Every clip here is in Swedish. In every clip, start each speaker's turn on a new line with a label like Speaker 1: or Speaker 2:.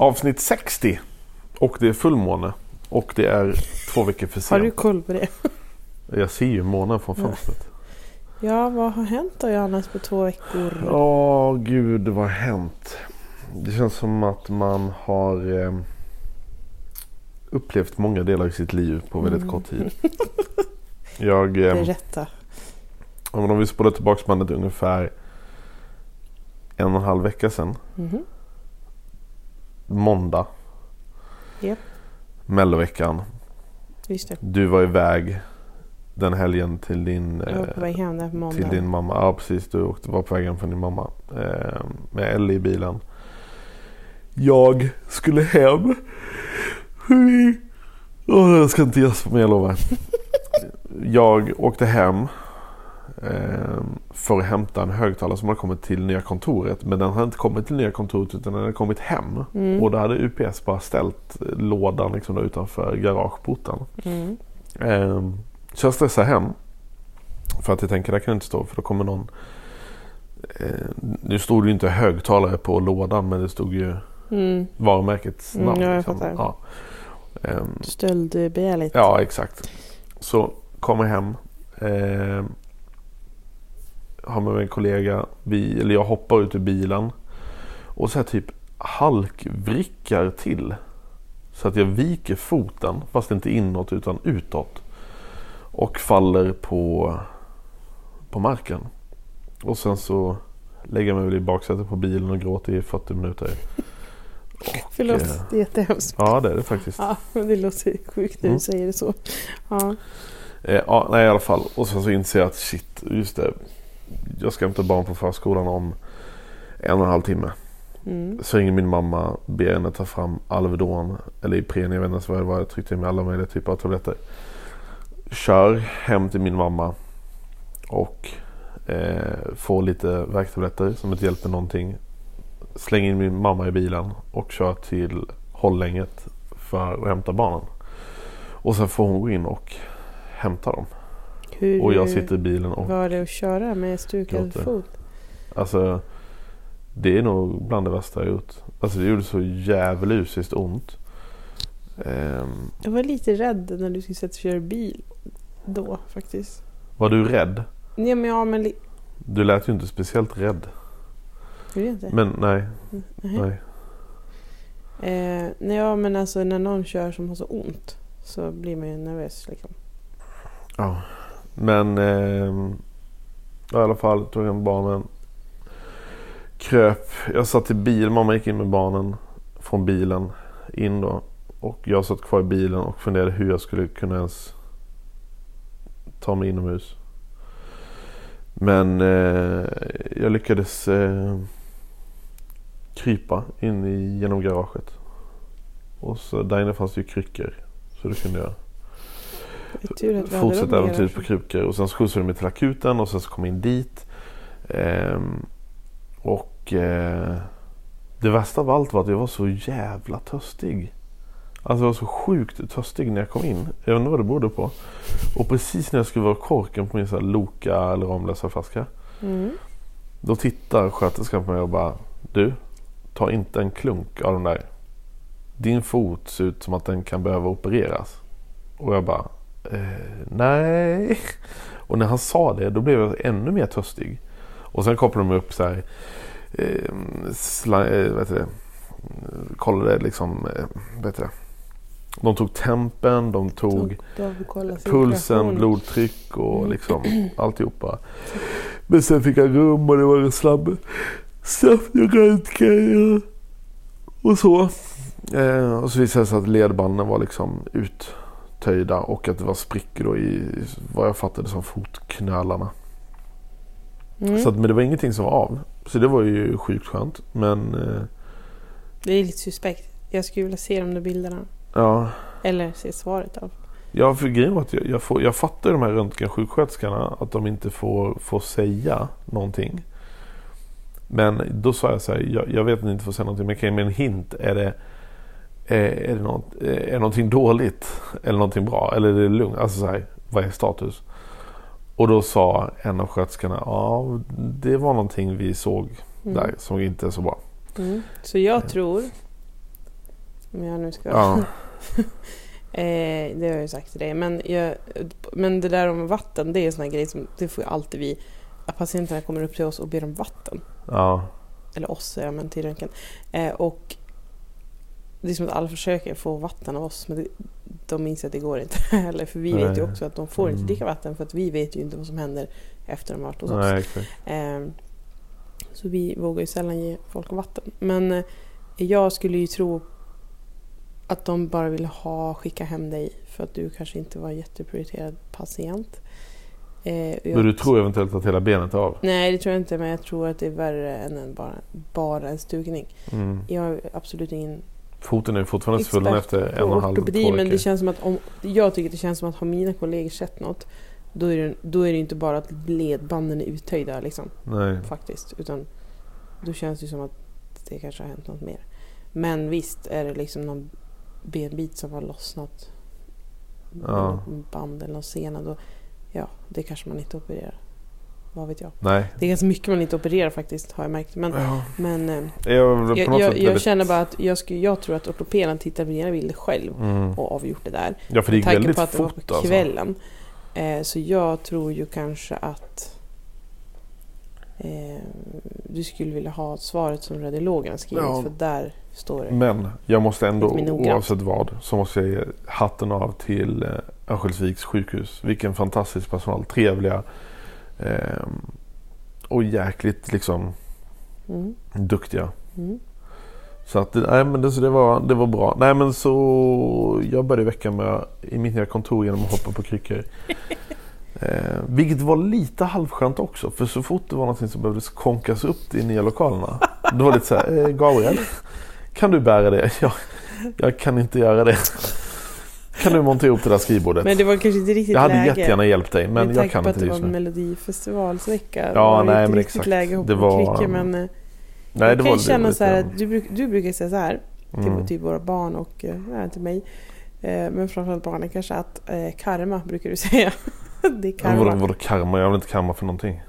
Speaker 1: Avsnitt 60. Och det är fullmåne. Och det är två veckor för
Speaker 2: Har du
Speaker 1: sent.
Speaker 2: koll på det?
Speaker 1: Jag ser ju månen från fönstret.
Speaker 2: Ja, vad har hänt då Johannes på två veckor?
Speaker 1: Åh gud, vad har hänt? Det känns som att man har eh, upplevt många delar i sitt liv på väldigt kort tid. Jag, eh,
Speaker 2: Berätta.
Speaker 1: ja, om vi spolar tillbaka bandet ungefär en och en halv vecka sedan.
Speaker 2: Mhm.
Speaker 1: Måndag.
Speaker 2: Japp.
Speaker 1: Melloveckan.
Speaker 2: Just det.
Speaker 1: Du var iväg den helgen till din,
Speaker 2: Jag var på
Speaker 1: eh,
Speaker 2: väg hem där på måndag.
Speaker 1: till din mamma. Ja precis, du åkte, var på väg hem från din mamma. Eh, med Ellie i bilen. Jag skulle hem. Åh, jag ska inte gäspa mig, jag lovar. jag åkte hem. Eh, för att hämta en högtalare som hade kommit till nya kontoret. Men den hade inte kommit till nya kontoret utan den hade kommit hem.
Speaker 2: Mm.
Speaker 1: Och då hade UPS bara ställt lådan liksom där utanför garageporten.
Speaker 2: Mm.
Speaker 1: Eh, så jag stressar hem. För att jag tänker, där kan jag inte stå för då kommer någon. Eh, nu stod det ju inte högtalare på lådan men det stod ju
Speaker 2: Mm.
Speaker 1: varumärkets
Speaker 2: Mm,
Speaker 1: namn.
Speaker 2: ja, jag
Speaker 1: liksom. ja. Ehm,
Speaker 2: Stöldbegärligt.
Speaker 1: ja, exakt. Så kommer hem. Har med mig en kollega. Vi, eller jag hoppar ut ur bilen. Och så här typ halkvrickar till. Så att jag viker foten. Fast inte inåt utan utåt. Och faller på, på marken. Och sen så lägger jag mig väl i baksätet på bilen och gråter i 40 minuter.
Speaker 2: Förlåt,
Speaker 1: eh,
Speaker 2: det är jättehemskt.
Speaker 1: Ja det är det faktiskt.
Speaker 2: Ja, men det låter sjukt när
Speaker 1: Mm.
Speaker 2: du säger det så. Ja.
Speaker 1: Eh, ja, nej i alla fall. Och sen så inser jag att shit, just det. Jag ska hämta barn på förskolan om en och en halv timme.
Speaker 2: Mm.
Speaker 1: Så ringer min mamma, ber henne ta fram Alvedon eller Ipren, jag vet inte vad det var. Jag tryckte med alla möjliga typer av tabletter. Kör hem till min mamma och eh, får lite värktabletter som inte hjälper någonting. Slänger in min mamma i bilen och kör till hållänget för att hämta barnen. Och sen får hon gå in och hämta dem.
Speaker 2: Hur
Speaker 1: Och jag sitter i bilen och
Speaker 2: var det att köra med stukad
Speaker 1: gråter.
Speaker 2: fot?
Speaker 1: Alltså Det är nog bland det värsta jag gjort. Alltså det gjorde så djävulusiskt ont. Ehm,
Speaker 2: Jag var lite rädd när du skulle sätta och köra bil då faktiskt.
Speaker 1: var du rädd?
Speaker 2: Nej men ja men...
Speaker 1: Du lät ju inte speciellt rädd.
Speaker 2: Gjorde jag inte?
Speaker 1: Men nej,
Speaker 2: Nej.
Speaker 1: nej.
Speaker 2: Eh, nej, ja men alltså när någon kör som har så ont så blir man ju nervös liksom.
Speaker 1: Ja. Men eh, i alla fall tog hem barnen. Kröp. Jag satt i bil. Mamma gick in med barnen från bilen in då. Och jag satt kvar i bilen och funderade hur jag skulle kunna ens ta mig inomhus. Men eh, jag lyckades eh, krypa in i, genom garaget. Och så där inne fanns det ju kryckor. Så det kunde jag
Speaker 2: Det är tur att vi hade
Speaker 1: fortsätta äventyret på krukor. Och sen så skjutsade de mig till akuten och sen så kom jag in dit. Ehm, och eh, det värsta av allt var att jag var så jävla törstig. Alltså jag var så sjukt törstig när jag kom in. Jag inte vad det berodde på. Och precis när jag skulle vara korken på min så här Loka eller Ramlösa-flaska.
Speaker 2: Mm.
Speaker 1: Då tittar sköterskan på mig och bara Du, ta inte en klunk av den där. Din fot ser ut som att den kan behöva opereras. Och jag bara Nej. Och när han sa det då blev jag ännu mer törstig. Och sen kopplade de upp så här eh, sla, eh, heter det? Kollade liksom eh, heter det? De tog tempen, de tog pulsen, blodtryck och liksom alltihopa. Men sen fick jag rum och det var snabb, snabb röntgen och så. Eh, och så visade det sig att ledbanden var liksom uttöjda och att det var sprickor då i vad jag fattade som fotknölarna.
Speaker 2: Mm.
Speaker 1: Så att, men det var ingenting som var av. Så det var ju sjukt skönt. Men eh,
Speaker 2: Det är lite suspekt. Jag skulle vilja se de där bilderna.
Speaker 1: ja.
Speaker 2: Eller se svaret fall.
Speaker 1: Ja, för grejen var att jag, jag, får, jag fattar de här röntgensjuksköterskorna att de inte får, får säga någonting. Men då sa jag så här, jag, jag vet att ni inte får säga någonting men kan jag ge mig en hint? Är det, är, är, det något, är det någonting dåligt? Eller någonting bra? Eller är det lugnt? Alltså så här, vad är status? Och då sa en av sköterskorna, ja det var någonting vi såg
Speaker 2: Mm.
Speaker 1: där som inte är så bra.
Speaker 2: Mm. Så jag tror, om jag nu ska...
Speaker 1: Ja,
Speaker 2: eh, det har jag ju sagt till dig. Men, jag, men det där om vatten, det är en sån här grej som det får ju alltid vi... Att patienterna kommer upp till oss och ber om vatten.
Speaker 1: ja,
Speaker 2: Eller oss jag, men till röntgen. Eh, och det är som att alla försöker få vatten av oss. Men det, de inser att det går inte heller. För vi vet ju
Speaker 1: Nej.
Speaker 2: också att de får inte
Speaker 1: Mm.
Speaker 2: dricka vatten. För att vi vet ju inte vad som händer efter de har varit hos oss.
Speaker 1: nej exakt.
Speaker 2: Ehm, Så vi vågar ju sällan ge folk vatten. Men eh, jag skulle ju tro att de bara ville ha skicka hem dig för att du kanske inte var jätteprioriterad patient. Eh, jag-
Speaker 1: Men du tror eventuellt att hela benet är av?
Speaker 2: Nej, det tror jag inte. Men jag tror att det är värre än en bara, bara en stugning.
Speaker 1: Mm.
Speaker 2: Jag har absolut ingen
Speaker 1: Foten är fortfarande svullen efter en och en halv, två.
Speaker 2: Men det känns som att om, jag tycker det känns som att har mina kollegor sett något då är det, då är det inte bara att ledbanden är uttöjda liksom.
Speaker 1: Nej.
Speaker 2: faktiskt. Utan då känns det som att det kanske har hänt något mer. Men visst är det liksom någon benbit som har lossnat.
Speaker 1: Ja.
Speaker 2: Band eller någon sena. Då, ja, det kanske man inte opererar. Vad vet jag.
Speaker 1: Nej.
Speaker 2: Det är ganska mycket man inte opererar faktiskt har jag märkt. Men,
Speaker 1: Ja.
Speaker 2: men eh,
Speaker 1: Jag,
Speaker 2: jag, jag, jag
Speaker 1: väldigt...
Speaker 2: känner bara att jag, skulle, jag tror att ortopeden tittar på dina bilder själv
Speaker 1: Mm.
Speaker 2: och avgjort det där.
Speaker 1: Ja, för det gick väldigt
Speaker 2: på att det var
Speaker 1: fort
Speaker 2: på
Speaker 1: alltså.
Speaker 2: kvällen. Eh, så jag tror ju kanske att eh, du skulle vilja ha svaret som radiologen har skrivit.
Speaker 1: Ja.
Speaker 2: För där står det.
Speaker 1: Men jag måste ändå, oavsett vad, så måste jag ge hatten av till eh, Örnsköldsviks sjukhus. Vilken fantastisk personal. Trevliga. Ehm, och jäkligt liksom
Speaker 2: Mm,
Speaker 1: duktiga.
Speaker 2: mm.
Speaker 1: Så att, nej, men det, så det, var, det var bra. Nej men så jag började veckan med i mitt nya kontor genom att hoppa på kryckor. Eh, vilket var lite halvskönt också. För så fort det var någonting som behövdes konkas upp i nya lokalerna. Då var det lite så här, eh, Gabriel. Kan du bära det? Jag, jag kan inte göra det. Kan du montera ihop det där skrivbordet?
Speaker 2: Men det var kanske inte riktigt
Speaker 1: jag hade
Speaker 2: läge.
Speaker 1: jättegärna hjälpt dig men
Speaker 2: med
Speaker 1: jag
Speaker 2: tanke
Speaker 1: kan
Speaker 2: på
Speaker 1: inte
Speaker 2: att det
Speaker 1: just
Speaker 2: var
Speaker 1: nu.
Speaker 2: Melodifestivalsvecka.
Speaker 1: Ja,
Speaker 2: var det
Speaker 1: nej,
Speaker 2: inte
Speaker 1: men
Speaker 2: riktigt
Speaker 1: exakt.
Speaker 2: läge att hoppa
Speaker 1: Det
Speaker 2: på
Speaker 1: var-
Speaker 2: kryckor. Men eh,
Speaker 1: Nej,
Speaker 2: jag
Speaker 1: det
Speaker 2: kan
Speaker 1: var
Speaker 2: ju känna
Speaker 1: lite-
Speaker 2: så här att du, du brukar säga så här. Till,
Speaker 1: Mm.
Speaker 2: till våra barn och eh, nej, till mig. Eh, men framförallt barnen kanske att eh, karma brukar du säga. det är
Speaker 1: Vadå,
Speaker 2: karma.
Speaker 1: vadå karma? Jag vill inte karma för någonting.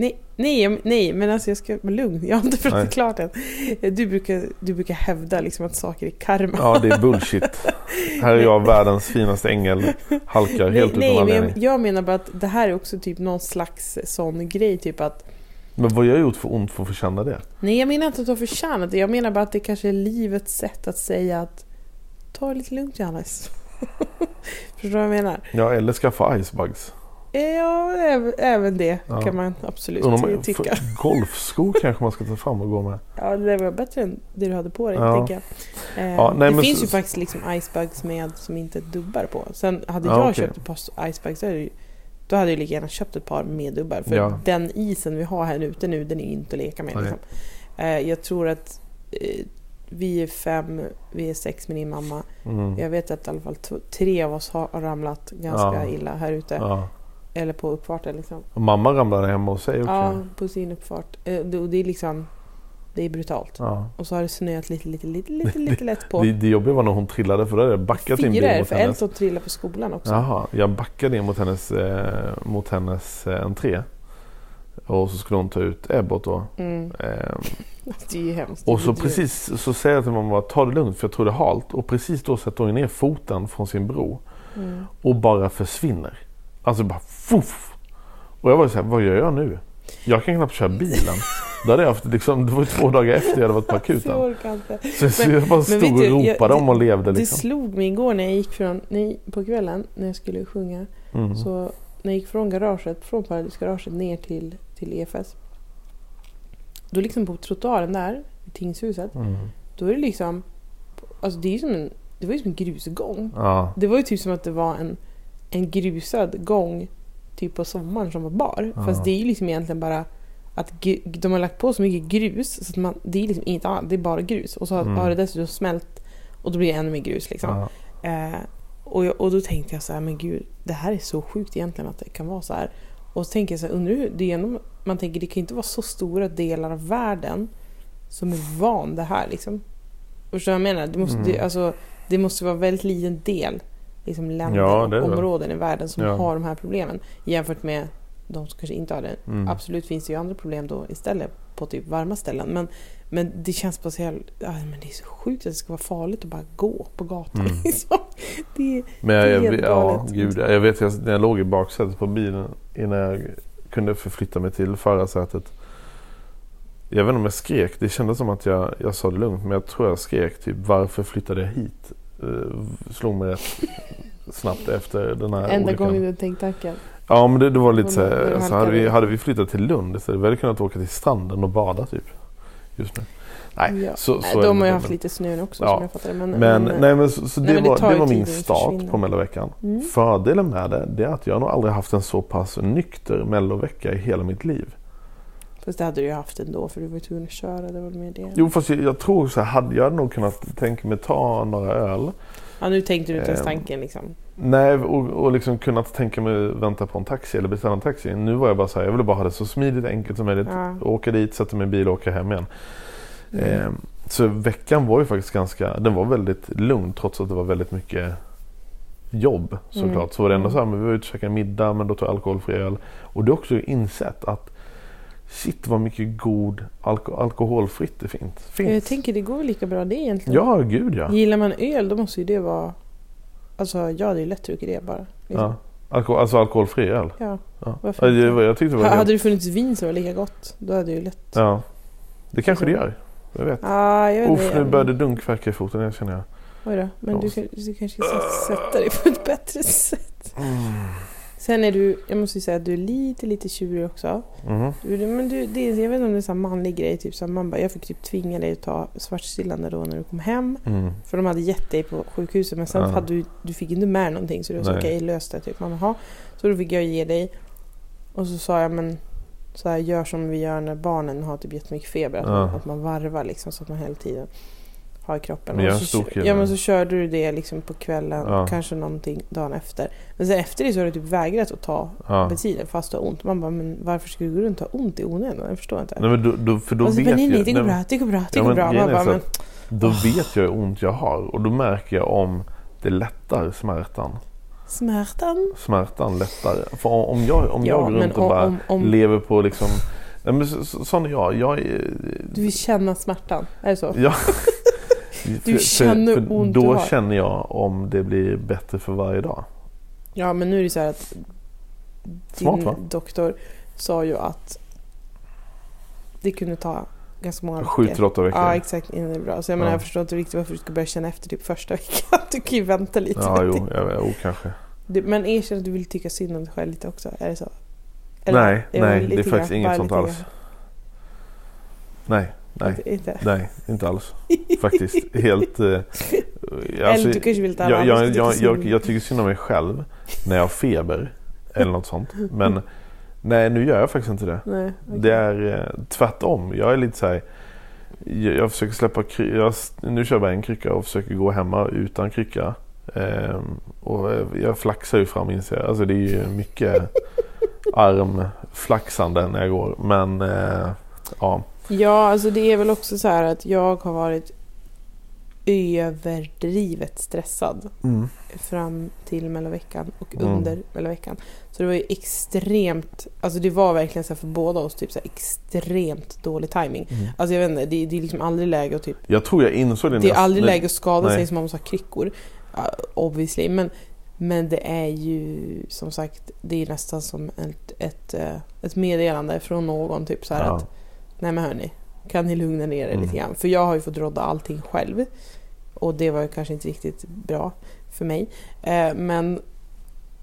Speaker 2: Nej, nej, nej, men alltså jag ska vara lugn. Jag har inte
Speaker 1: Nej.
Speaker 2: pratat klart än. Du brukar, du brukar hävda liksom att saker är karma.
Speaker 1: Ja, det är bullshit. Här är jag världens finaste ängel. Halkar helt
Speaker 2: nej,
Speaker 1: utan
Speaker 2: nej, men jag, jag menar bara att det här är också typ någon slags sån grej. Typ att,
Speaker 1: Men vad har jag gjort för ont för att förtjäna det?
Speaker 2: nej, jag menar inte att du har förtjänat det. Jag menar bara att det kanske är livets sätt att säga att ta det lite lugnt Johannes. Förstår du vad jag menar?
Speaker 1: Ja, eller skaffa icebugs.
Speaker 2: Ja, även, även det
Speaker 1: Ja.
Speaker 2: kan man absolut
Speaker 1: om-
Speaker 2: tycka.
Speaker 1: Golfskor kanske man ska ta fram och gå med.
Speaker 2: Ja, det var bättre än det du hade på dig,
Speaker 1: Ja.
Speaker 2: jag. Eh,
Speaker 1: Ja, nej,
Speaker 2: det finns ju faktiskt liksom icebugs med som inte dubbar på. Sen hade
Speaker 1: Ja,
Speaker 2: jag
Speaker 1: okej.
Speaker 2: köpt ett par icebugs, då hade, jag, lika gärna köpt ett par med dubbar. För den isen vi har här ute nu, den är inte att leka med. Liksom. Eh, jag tror att eh, vi är fem, vi är sex med din mamma.
Speaker 1: Mm.
Speaker 2: Jag vet att i alla fall tre av oss har ramlat ganska
Speaker 1: Ja.
Speaker 2: illa här ute.
Speaker 1: Ja.
Speaker 2: Eller på uppfarten liksom.
Speaker 1: Och mamma ramlade hemma hos sig också.
Speaker 2: Ja, på sin uppfart. Eh, det- och det är liksom... Det är brutalt.
Speaker 1: Ja.
Speaker 2: Och så har det snöat lite, lite, lite, lite, lite lätt på.
Speaker 1: Det, det jobbiga var när hon trillade för då hade jag backat in
Speaker 2: Fyra är det,
Speaker 1: mot
Speaker 2: för
Speaker 1: hennes.
Speaker 2: Elton trillade på skolan också.
Speaker 1: Jaha, jag backade in mot hennes, eh, mot hennes eh, entré. Och så skulle hon ta ut Ebbot då.
Speaker 2: Mm.
Speaker 1: Ehm,
Speaker 2: Det är ju hemskt.
Speaker 1: Och så precis så säger jag till mamma ta det lugnt för jag tror det är halt. Och precis då sätter hon ner foten från sin bro.
Speaker 2: Mm.
Speaker 1: Och bara försvinner. Alltså bara fuff. Och jag var så här, vad gör jag nu? Jag kan knappt köra bilen. Då hade jag haft liksom, det var två dagar efter jag hade varit på
Speaker 2: Jag
Speaker 1: akuten.
Speaker 2: orkar inte.
Speaker 1: Så, så jag bara stod och
Speaker 2: jag-
Speaker 1: ropade
Speaker 2: det-
Speaker 1: om och levde
Speaker 2: Det
Speaker 1: liksom.
Speaker 2: slog mig igår när jag gick från, nej, på kvällen när jag skulle sjunga.
Speaker 1: Mm.
Speaker 2: Så när jag gick från garaget, från paradisgaraget ner till, till EFS. Då liksom på trottoaren där, i tingshuset.
Speaker 1: Mm.
Speaker 2: Då är det liksom, alltså det är som en, det var ju som en grusgång.
Speaker 1: Ja.
Speaker 2: Det var ju typ som att det var en, en grusad gång typ på sommaren som var bar.
Speaker 1: Ja.
Speaker 2: Fast det är ju liksom egentligen bara att de har lagt på så mycket grus så att man, det är liksom inget annat, det är bara grus. Och så har,
Speaker 1: Mm.
Speaker 2: har det dessutom smält och då blir det ännu mer grus liksom.
Speaker 1: Ja.
Speaker 2: Eh, och, jag, och då tänkte jag så här, men gud, det här är så sjukt egentligen att det kan vara så här. Och så tänker jag så här, undrar hur, det är ändå, man tänker det kan ju inte vara så stora delar av världen som är van det här liksom. Förstår du vad jag menar? Det måste,
Speaker 1: Mm.
Speaker 2: det, alltså, det måste vara väldigt liten del liksom länder
Speaker 1: Ja,
Speaker 2: och områden i världen som
Speaker 1: Ja.
Speaker 2: har de här problemen jämfört med de som kanske inte har det.
Speaker 1: Mm.
Speaker 2: Absolut finns det ju andra problem då istället på typ varma ställen. Men, men det känns bara så jävla, ja, men det är så sjukt att det ska vara farligt att bara gå på gatan.
Speaker 1: Mm.
Speaker 2: liksom. det,
Speaker 1: Men jag,
Speaker 2: Det är helt
Speaker 1: ja, gud, jag vet jag, när jag låg i baksätet på bilen innan jag kunde förflytta mig till förarsätet. Jag vet inte om jag skrek. Det kändes som att jag, jag sa det lugnt. Men jag tror jag skrek typ varför flyttade jag hit? Uh, slog mig rätt snabbt efter den här
Speaker 2: enda
Speaker 1: olyckan.
Speaker 2: gången du tänkt tanken.
Speaker 1: Ja men det, det var lite så, här,
Speaker 2: då
Speaker 1: så hade, vi, hade vi flyttat till Lund så vi hade kunnat åka till stranden och bada typ. Just nu. Nej,
Speaker 2: Ja.
Speaker 1: så, så
Speaker 2: de har ju haft lite snö nu också
Speaker 1: Ja.
Speaker 2: som jag fattar det. Men,
Speaker 1: Men,
Speaker 2: men,
Speaker 1: nej, men så, så
Speaker 2: nej,
Speaker 1: det,
Speaker 2: men det
Speaker 1: var, det var min start på melloveckan.
Speaker 2: Mm.
Speaker 1: Fördelen med det, det är att jag nog aldrig haft en så pass nykter mellovecka i hela mitt liv.
Speaker 2: Fast det hade du ju haft ändå för du var ju tvungen att köra. Det var mer det.
Speaker 1: Jo fast jag, jag tror så här, hade jag nog kunnat tänka mig ta några öl.
Speaker 2: Ja, nu tänkte du inte ens
Speaker 1: Ehm,
Speaker 2: tanken liksom.
Speaker 1: Nej och, och liksom kunnat tänka mig vänta på en taxi eller beställa en taxi. Nu var jag bara så här, jag ville bara ha det så smidigt enkelt som möjligt.
Speaker 2: Ja.
Speaker 1: Åka dit, sätta mig i bil och åka hem igen.
Speaker 2: Mm.
Speaker 1: Ehm, så veckan var ju faktiskt ganska, den var väldigt lugn trots att det var väldigt mycket jobb såklart.
Speaker 2: Mm.
Speaker 1: Så var det ändå
Speaker 2: Mm.
Speaker 1: så här, men vi var ute och käkade middag men då tog jag alkoholfri öl. Och det har också insett att shit vad mycket god alko- alkoholfritt det finns. finns.
Speaker 2: Jag tänker det går lika bra det egentligen.
Speaker 1: Ja, gud ja.
Speaker 2: Gillar man öl då måste ju det vara... Alltså jag hade ju lätt druckit det bara. Liksom.
Speaker 1: ja. Alko- alltså alkoholfri öl.
Speaker 2: Ja.
Speaker 1: Ja.
Speaker 2: Varför
Speaker 1: det
Speaker 2: inte?
Speaker 1: Jag tyckte det var
Speaker 2: Ha-. Hade det funnits vin som var lika gott, då hade jag ju lätt...
Speaker 1: Ja. Det kanske det gör. Jag vet.
Speaker 2: Ah, jag vet
Speaker 1: Uff, nu började dunkverka i foten, jag känner jag.
Speaker 2: Oj då, men
Speaker 1: Ja.
Speaker 2: du, du kanske ska sätta dig på ett bättre sätt. Sen är du, jag måste ju säga att du är lite, lite tjurig också.
Speaker 1: Mhm.
Speaker 2: Du, men du, det, är- jag vet inte om det är en sån manlig grej, typ så man bara, jag fick typ tvinga dig att ta svartstillande då när du kom hem.
Speaker 1: Mm.
Speaker 2: För de hade gett dig på sjukhuset men sen
Speaker 1: Ja.
Speaker 2: hade du, du fick inte med någonting så du sa okej lös det typ. Man. Så då fick jag ge dig. Och så sa jag men så här, gör som vi gör när barnen har typ jättemycket feber. Att, man, att man varvar liksom så att man hela tiden har i kroppen.
Speaker 1: Men jag
Speaker 2: Och så, ja men så körde du det liksom på kvällen
Speaker 1: Ja.
Speaker 2: kanske någonting dagen efter. Men sen efter det så har du typ vägrat att ta
Speaker 1: Ja.
Speaker 2: medicinen fast du har ont. Man bara men varför ska du gå runt och ha ont i onödan? Jag förstår inte.
Speaker 1: Nej, men då, då, för då
Speaker 2: och så
Speaker 1: vet
Speaker 2: bara, nej nej det går bra, det går bra, det
Speaker 1: Ja,
Speaker 2: går bra. Man bara, men,
Speaker 1: Då vet jag hur ont jag har och då märker jag om det lättar smärtan.
Speaker 2: smärtan?
Speaker 1: Smärtan lättar. För om jag, om
Speaker 2: Ja,
Speaker 1: jag går runt och
Speaker 2: om-
Speaker 1: bara
Speaker 2: om- om-
Speaker 1: lever på liksom... Nej, men så, sån är jag. jag är,
Speaker 2: Du vill känna smärtan, är det så?
Speaker 1: Ja.
Speaker 2: Du känner hur ont
Speaker 1: Då
Speaker 2: du har.
Speaker 1: känner jag om det blir bättre för varje dag.
Speaker 2: Ja men nu är det så här att
Speaker 1: Smart,
Speaker 2: din
Speaker 1: va?
Speaker 2: doktor sa ju att det kunde ta ganska många
Speaker 1: Sju till åtta veckor.
Speaker 2: Ja exakt innan det är bra. Så jag menar
Speaker 1: Ja.
Speaker 2: jag förstår inte riktigt varför du ska börja känna efter typ första veckan. Du kan ju vänta lite.
Speaker 1: Ja, jo, jag, jo kanske.
Speaker 2: Du, men erkänn att du vill tycka synd om dig själv lite också. Är det så?
Speaker 1: nej,
Speaker 2: är
Speaker 1: nej,
Speaker 2: lite
Speaker 1: det är faktiskt inget sånt alls. Nej, nej,
Speaker 2: Inte-
Speaker 1: nej, inte alls. Faktiskt helt... Eh,
Speaker 2: Eller du kanske vill ta
Speaker 1: jag, jag, jag,
Speaker 2: tycker
Speaker 1: jag, jag tycker synd om mig själv när jag har feber eller något sånt. Men nej, nu gör jag faktiskt inte det.
Speaker 2: Nej, okej.
Speaker 1: Det är eh, tvärtom. Jag är lite så här. Jag, jag försöker släppa jag, Nu kör jag bara en krycka och försöker gå hemma utan krycka. Ehm, och jag flaxar ju fram inser jag. Alltså det är ju mycket armflaxande när jag går. Men eh, ja.
Speaker 2: Ja, alltså det är väl också så här att jag har varit överdrivet stressad
Speaker 1: Mm.
Speaker 2: fram till melloveckan och
Speaker 1: Mm.
Speaker 2: under melloveckan. Så det var ju extremt, alltså det var verkligen så för båda oss typ så extremt dålig timing.
Speaker 1: Mm.
Speaker 2: Alltså jag vet inte, det, det är liksom aldrig läge att typ
Speaker 1: Jag tror jag insåg det
Speaker 2: Det är aldrig läge att skada
Speaker 1: nej.
Speaker 2: sig som man måste ha kryckor. uh, obviously. Men, men det är ju som sagt, det är nästan som ett, ett, eh, ett meddelande från någon. Typ så
Speaker 1: Ja.
Speaker 2: att, nej men hörni, kan ni lugna ner er
Speaker 1: Mm.
Speaker 2: lite grann? För jag har ju fått rodda allting själv. Och det var ju kanske inte riktigt bra för mig. Eh, men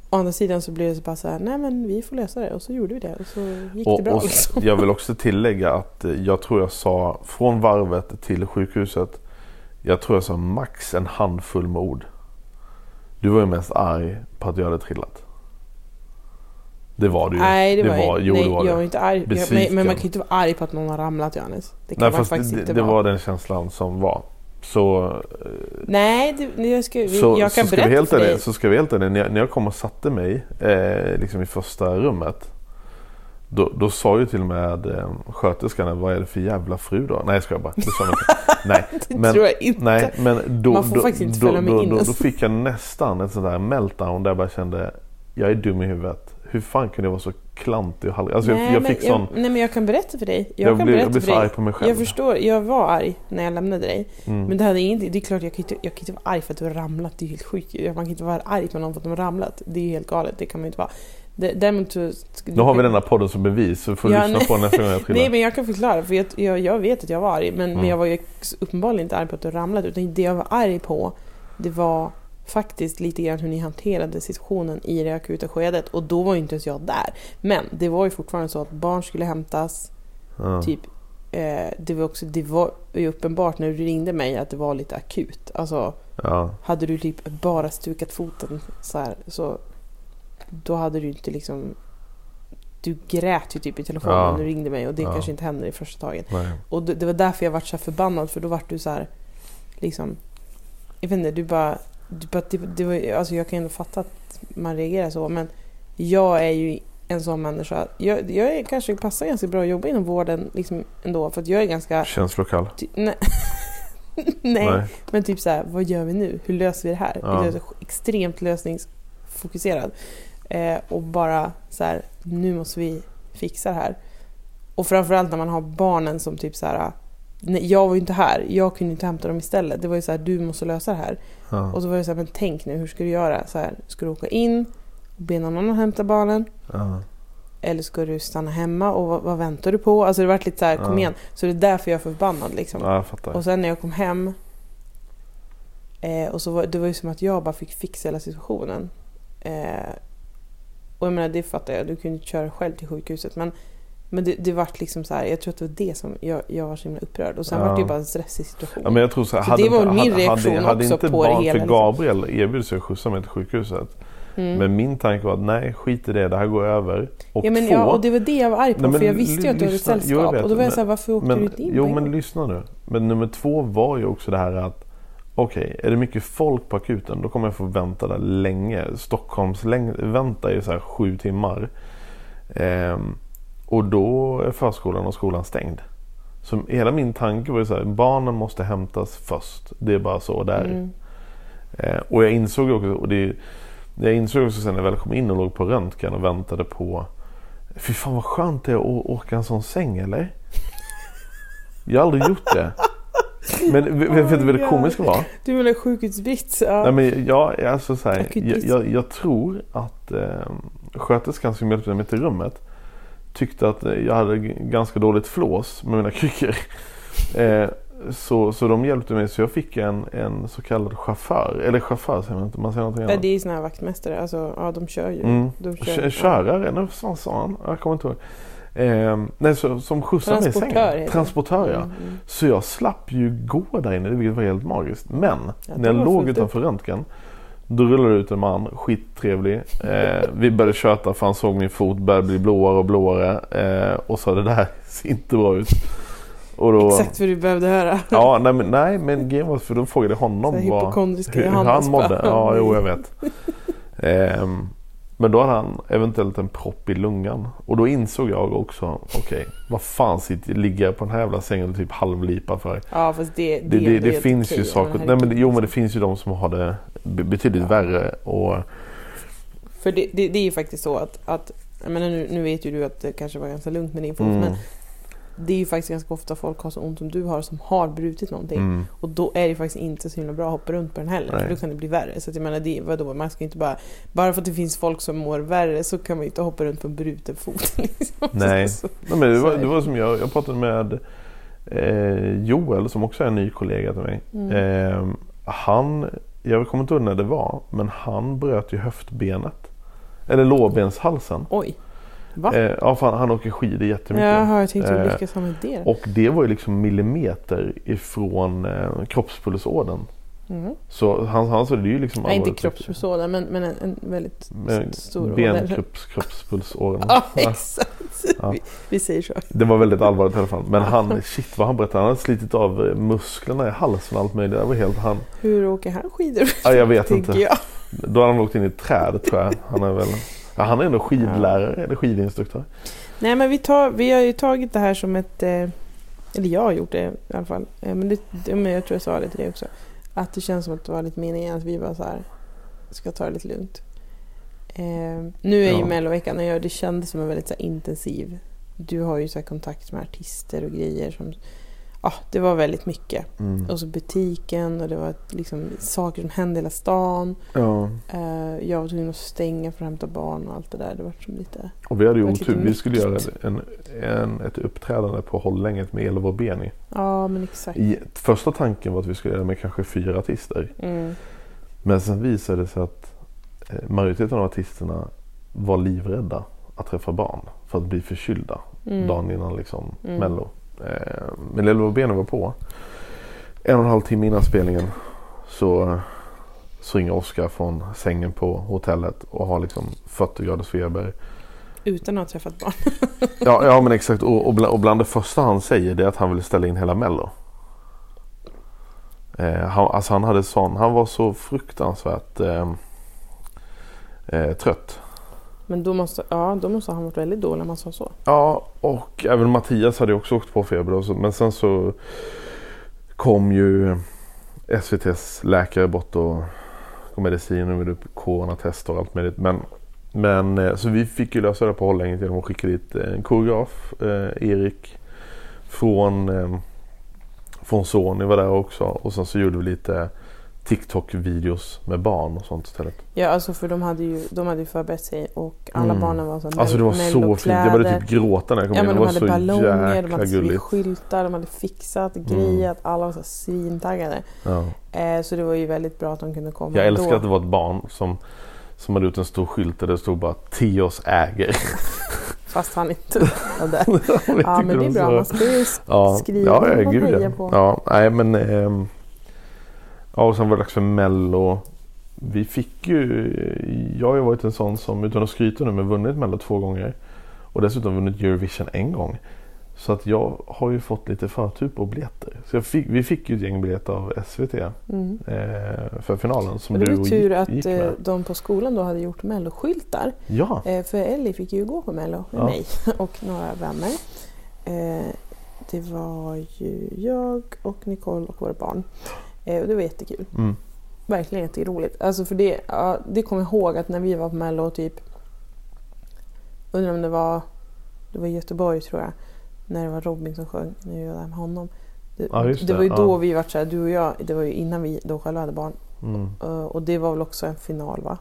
Speaker 2: å andra sidan så blev det så bara så här, nej men vi får lösa det. Och så gjorde vi det och så gick det
Speaker 1: Och,
Speaker 2: bra.
Speaker 1: och
Speaker 2: liksom.
Speaker 1: jag vill också tillägga att eh, jag tror jag sa från varvet till sjukhuset. Jag tror jag sa max en handfull med ord. Du var ju mest arg på att jag hade trillat. Det var du ju.
Speaker 2: Nej, det, var,
Speaker 1: jo,
Speaker 2: nej,
Speaker 1: det var
Speaker 2: jag
Speaker 1: det.
Speaker 2: var inte arg.
Speaker 1: Besviken.
Speaker 2: men, men man kan ju inte vara arg på att någon har ramlat Johannes. Det kan
Speaker 1: Nej
Speaker 2: man faktiskt
Speaker 1: det,
Speaker 2: inte
Speaker 1: det
Speaker 2: vara.
Speaker 1: var den känslan som var. Så, eh,
Speaker 2: Nej, det, jag, ska,
Speaker 1: så,
Speaker 2: jag kan
Speaker 1: så ska vi
Speaker 2: berätta
Speaker 1: helt
Speaker 2: för dig.
Speaker 1: så ska vi helt ärliga, när, jag, när jag kom och satte mig eh, liksom i första rummet. Då, då sa ju till och med eh, sköterskan, vad är det för jävla fru då? Nej jag skojar bara. Det sa inte. Nej,
Speaker 2: Det
Speaker 1: men,
Speaker 2: tror jag inte.
Speaker 1: nej, men då,
Speaker 2: Man får
Speaker 1: då,
Speaker 2: faktiskt inte
Speaker 1: då,
Speaker 2: följa med
Speaker 1: då,
Speaker 2: in
Speaker 1: då, då fick jag nästan ett sånt där meltdown där jag bara kände Jag är dum i huvudet. Hur fan kunde jag vara så klantig och halvig? Alltså jag,
Speaker 2: nej,
Speaker 1: jag
Speaker 2: men
Speaker 1: fick sån...
Speaker 2: jag, nej men jag kan berätta för dig. Jag,
Speaker 1: Jag,
Speaker 2: kan
Speaker 1: blev,
Speaker 2: berätta
Speaker 1: jag blev
Speaker 2: för
Speaker 1: så arg på mig själv.
Speaker 2: Jag förstår, jag var arg när jag lämnade dig.
Speaker 1: Mm.
Speaker 2: Men det hade inte, det är klart jag kan, inte, jag kan inte vara arg för att du har ramlat. Det är helt sjukt. Man kan inte vara arg på någon för att de har ramlat. Det är helt galet. Det kan man inte vara. Däremot så...
Speaker 1: Nu har vi den här podden som bevis så får du
Speaker 2: Ja,
Speaker 1: lyssna
Speaker 2: nej.
Speaker 1: på nästa gång jag trillar.
Speaker 2: Nej men jag kan förklara för jag, jag, jag vet att jag var arg men, men
Speaker 1: Mm.
Speaker 2: jag var ju uppenbarligen inte arg på att du ramlade utan det jag var arg på det var faktiskt lite grann hur ni hanterade situationen i det akuta skedet och då var ju inte ens jag där. Men det var ju fortfarande så att barn skulle hämtas,
Speaker 1: ja.
Speaker 2: typ eh, det var också det var ju uppenbart när du ringde mig att det var lite akut. Alltså
Speaker 1: Ja.
Speaker 2: hade du typ bara stukat foten så här så då hade du inte liksom du grät ju typ i telefonen
Speaker 1: Ja.
Speaker 2: när du ringde mig och det
Speaker 1: Ja.
Speaker 2: kanske inte händer i första taget.
Speaker 1: Nej.
Speaker 2: Och det, det var därför jag vart så förbannad för då vart du så här liksom jag vet inte, du bara, det, det var, alltså jag kan ändå fatta att man reagerar så men jag är ju en sån människa. Jag, jag är, kanske passar ganska bra att jobba inom vården liksom ändå för att jag är ganska
Speaker 1: Känslokall.
Speaker 2: ty, nej, nej, men typ så här, vad gör vi nu? Hur löser vi det här?
Speaker 1: Ja.
Speaker 2: Så extremt lösningsfokuserad. Eh, och bara så här, nu måste vi fixa det här. Och framförallt när man har barnen som typ så här, nej, jag var ju inte här, jag kunde inte hämta dem istället. Det var ju så här, du måste lösa det här.
Speaker 1: Ja.
Speaker 2: Och så var det så här, men tänk nu, hur ska du göra? Så här, ska du åka in och be någon annan hämta barnen?
Speaker 1: Ja.
Speaker 2: Eller ska du stanna hemma och vad, vad väntar du på? Alltså det vart lite så här, kom
Speaker 1: Ja.
Speaker 2: igen. Så det är därför jag är förbannad liksom.
Speaker 1: ja, jag.
Speaker 2: Och sen när jag kom hem eh, och så var det var ju som att jag bara fick fixa hela situationen. Eh, och jag menar det fattar jag, du kunde inte köra själv till sjukhuset men men det, det vart liksom så här, jag tror att det var det som jag, jag var så himla upprörd. Och sen
Speaker 1: Ja.
Speaker 2: var det ju bara en stressig situation.
Speaker 1: Ja, men jag tror så här,
Speaker 2: Så
Speaker 1: hade,
Speaker 2: det var min reaktion
Speaker 1: hade, hade
Speaker 2: också
Speaker 1: inte
Speaker 2: på det
Speaker 1: barn,
Speaker 2: hela,
Speaker 1: För
Speaker 2: liksom.
Speaker 1: Gabriel erbjöd sig att skjutsa mig till sjukhuset.
Speaker 2: Mm.
Speaker 1: Men min tanke var att nej, skit i det, det här går över. Och
Speaker 2: ja, men,
Speaker 1: två,
Speaker 2: ja, och det var det jag var arg på
Speaker 1: Nej,
Speaker 2: för jag visste ju att du hade ett
Speaker 1: jo,
Speaker 2: sällskap.
Speaker 1: vet,
Speaker 2: och då var jag såhär, varför åkte
Speaker 1: men,
Speaker 2: du inte in
Speaker 1: Jo men lyssna nu. Men nummer två var ju också det här att Okej, är det mycket folk på akuten då kommer jag få vänta där länge. Stockholms läng- vänta är så här sju timmar. Ehm, och då är förskolan och skolan stängd. Så hela min tanke var ju så här, barnen måste hämtas först. Det är bara så där.
Speaker 2: Mm.
Speaker 1: Eh, och jag insåg också, och det, jag insåg också sen när jag väl kom in och låg på röntgen och väntade på Fy fan vad skönt det är att åka en sån säng eller? Jag har aldrig gjort det. Men vet vet du vad det komiska var?
Speaker 2: Du menar sjukhusbrist? Ja.
Speaker 1: Nej, men jag, alltså så här, jag, jag, jag tror att eh, sköterskan som hjälpte mig till rummet tyckte att jag hade ganska dåligt flås med mina kryckor. Eh, så, så de hjälpte mig så jag fick en, en så kallad chaufför. Eller chaufför säger man inte, man säger någonting
Speaker 2: Ja,
Speaker 1: annat.
Speaker 2: det är ju såna här vaktmästare, alltså ja de kör ju.
Speaker 1: Mm.
Speaker 2: De
Speaker 1: Kö-
Speaker 2: kör,
Speaker 1: Körare, nej vad sa han? Jag kommer inte ihåg. Eh, nej, så, som skjutsade mig i sängen. Transportör ja.
Speaker 2: Mm, mm.
Speaker 1: Så jag slapp ju gå där inne, vilket var helt magiskt. Men
Speaker 2: Ja,
Speaker 1: när jag låg utanför röntgen då rullade det ut en man, skittrevlig. Eh, vi började köta för han såg min fot började bli blåare och blåare. Eh, och sa det där ser inte bra ut. Då,
Speaker 2: Exakt vad du behövde höra.
Speaker 1: Ja, nej men, nej, men grejen var för då frågade honom vad, hur, hur han mådde. Ja, jo jag vet. Ehm, men då hade han eventuellt en propp i lungan. Och då insåg jag också, okej, vad fan sitter, ligger jag på den här jävla sängen och typ halvlipa för?
Speaker 2: Ja fast det, det,
Speaker 1: Det, det, finns ju saker, nej men, jo men det
Speaker 2: liksom.
Speaker 1: finns ju de som har det be- betydligt värre. Och,
Speaker 2: För det är ju faktiskt så att, att jag menar, nu, nu vet ju du att det kanske var ganska lugnt med din fot
Speaker 1: Mm.
Speaker 2: men det är ju faktiskt ganska ofta folk har så ont som du har som har brutit någonting.
Speaker 1: mm,
Speaker 2: Och då är det faktiskt inte så himla bra att hoppa runt på den heller.
Speaker 1: Nej.
Speaker 2: För då kan det bli värre. Så att jag menar, det, vadå, man ska inte bara... Bara för att det finns folk som mår värre så kan man ju inte hoppa runt på en bruten fot. Liksom.
Speaker 1: Nej.
Speaker 2: Så,
Speaker 1: nej, men det, var, det var som jag, jag pratade med eh, Joel som också är en ny kollega till mig.
Speaker 2: Mm.
Speaker 1: Ehm, han, jag kommer inte ihåg när det var, men han bröt ju höftbenet. Eller lårbenshalsen.
Speaker 2: Oj. Va?
Speaker 1: Eh, ja, fan, han åker skidor jättemycket.
Speaker 2: Jaha, jag tänkte hur lyckas han med det?
Speaker 1: Och det var ju liksom millimeter ifrån eh, kroppspulsådern.
Speaker 2: Mm.
Speaker 1: Så han, han sa det är ju liksom
Speaker 2: Nej, inte kroppspulsådern men, men en, en väldigt
Speaker 1: Men
Speaker 2: stor åder.
Speaker 1: Kroppspulsådern.
Speaker 2: Ja, exakt.
Speaker 1: Ja.
Speaker 2: Vi, vi säger så.
Speaker 1: Det var väldigt allvarligt i alla fall. Men han, shit vad han berättade. Han hade slitit av eh, musklerna i halsen och allt möjligt. Det var helt han.
Speaker 2: Hur åker han skidor?
Speaker 1: Ja, jag vet inte.
Speaker 2: jag.
Speaker 1: Då hade han åkt in i ett träd tror jag. Han är väl... Ja, han är ändå skidlärare eller skidinstruktör.
Speaker 2: Nej men vi, tar, vi har ju tagit det här som ett... Eh, eller jag har gjort det i alla fall. Eh, men, det, men jag tror jag sa det till dig också. Att det känns som att det var lite meningen att vi bara så här ska ta det lite lugnt. Eh, nu är ju
Speaker 1: Ja.
Speaker 2: melloveckan och jag, det kändes som en väldigt så här, intensiv. Du har ju så här, kontakt med artister och grejer som... Ja, det var väldigt mycket.
Speaker 1: Mm.
Speaker 2: Och så butiken och det var liksom saker som hände i hela stan.
Speaker 1: Ja.
Speaker 2: Eh, jag var tvungen att stänga för att hämta barn och allt det där. Det var som lite...
Speaker 1: Och vi hade ju otur. Vi skulle göra en, en, ett uppträdande på Hållänget med Elva och Beni.
Speaker 2: Ja, men exakt.
Speaker 1: I, första tanken var att vi skulle göra det med kanske fyra artister.
Speaker 2: Mm.
Speaker 1: Men sen visade det sig att eh, majoriteten av artisterna var livrädda att träffa barn. För att bli förkylda
Speaker 2: Mm.
Speaker 1: dagen innan liksom
Speaker 2: Mm.
Speaker 1: Mello. Eh, men och Beni var på. En och en halv timme innan spelningen så, så ringer Oskar från sängen på hotellet och har liksom 40 graders feber.
Speaker 2: Utan att ha träffat barn.
Speaker 1: Ja, ja men exakt. Och, och, bland, och bland det första han säger det är att han vill ställa in hela Mello. Eh, han, alltså han hade sån, han var så fruktansvärt eh, eh, trött.
Speaker 2: Men då måste, ja, då måste han varit väldigt dålig när man sa så.
Speaker 1: Ja, och även Mattias hade ju också åkt på feber. Och så, men sen så kom ju SVTs läkare bort och och medicin och gjorde coronatester och allt möjligt. Men, men eh, så vi fick ju lösa det på Hållänget genom att skicka dit eh, en koreograf, eh, Erik, från, eh, från Sony var där också. Och sen så gjorde vi lite TikTok-videos med barn och sånt istället.
Speaker 2: Ja, alltså för de hade ju, de hade ju förberett sig och alla
Speaker 1: Mm.
Speaker 2: barnen var så
Speaker 1: Alltså det var så fint. Jag började typ gråta när jag kom
Speaker 2: Ja
Speaker 1: in.
Speaker 2: men
Speaker 1: Det
Speaker 2: de
Speaker 1: var
Speaker 2: hade
Speaker 1: så
Speaker 2: ballonger, de
Speaker 1: jäkla
Speaker 2: hade
Speaker 1: gulligt.
Speaker 2: skyltar, de hade fixat, grejat, alla var så svintaggade.
Speaker 1: Ja.
Speaker 2: Eh, så det var ju väldigt bra att de kunde komma
Speaker 1: Jag älskar att det var ett barn som, som hade gjort en stor skylt där det stod bara Teos äger.
Speaker 2: Fast han inte var där. ja men det är bra, man ska ju
Speaker 1: ja,
Speaker 2: skriva
Speaker 1: ja, ja,
Speaker 2: man
Speaker 1: gud ja.
Speaker 2: på.
Speaker 1: ja. Nej men ehm, Ja och sen var det dags för Mello. Vi fick ju Jag har ju varit en sån som utan att skryta nu men vunnit Mello två gånger. Och dessutom vunnit Eurovision en gång. Så att jag har ju fått lite förtur på biljetter. Så fick, vi fick ju ett gäng biljetter av SVT
Speaker 2: Mm.
Speaker 1: eh, för finalen. Som
Speaker 2: det var tur att eh, de på skolan då hade gjort melloskyltar.
Speaker 1: Ja,
Speaker 2: Eh, för Ellie fick ju gå på mello med
Speaker 1: Ja.
Speaker 2: mig och några vänner. Eh, det var ju jag och Nicole och våra barn. Eh, och det var jättekul.
Speaker 1: mm.
Speaker 2: Verkligen jätteroligt. Alltså för det, ja, det kommer jag ihåg att när vi var på mello typ Undrar om det var Det var Göteborg tror jag. När det var Robin som sjöng. När vi var där med honom. Det,
Speaker 1: Ja,
Speaker 2: det
Speaker 1: det,
Speaker 2: var ju
Speaker 1: ja.
Speaker 2: då vi var så här, du och jag. Det var ju innan vi då själva hade barn.
Speaker 1: Mm.
Speaker 2: Eh, och det var väl också en final va?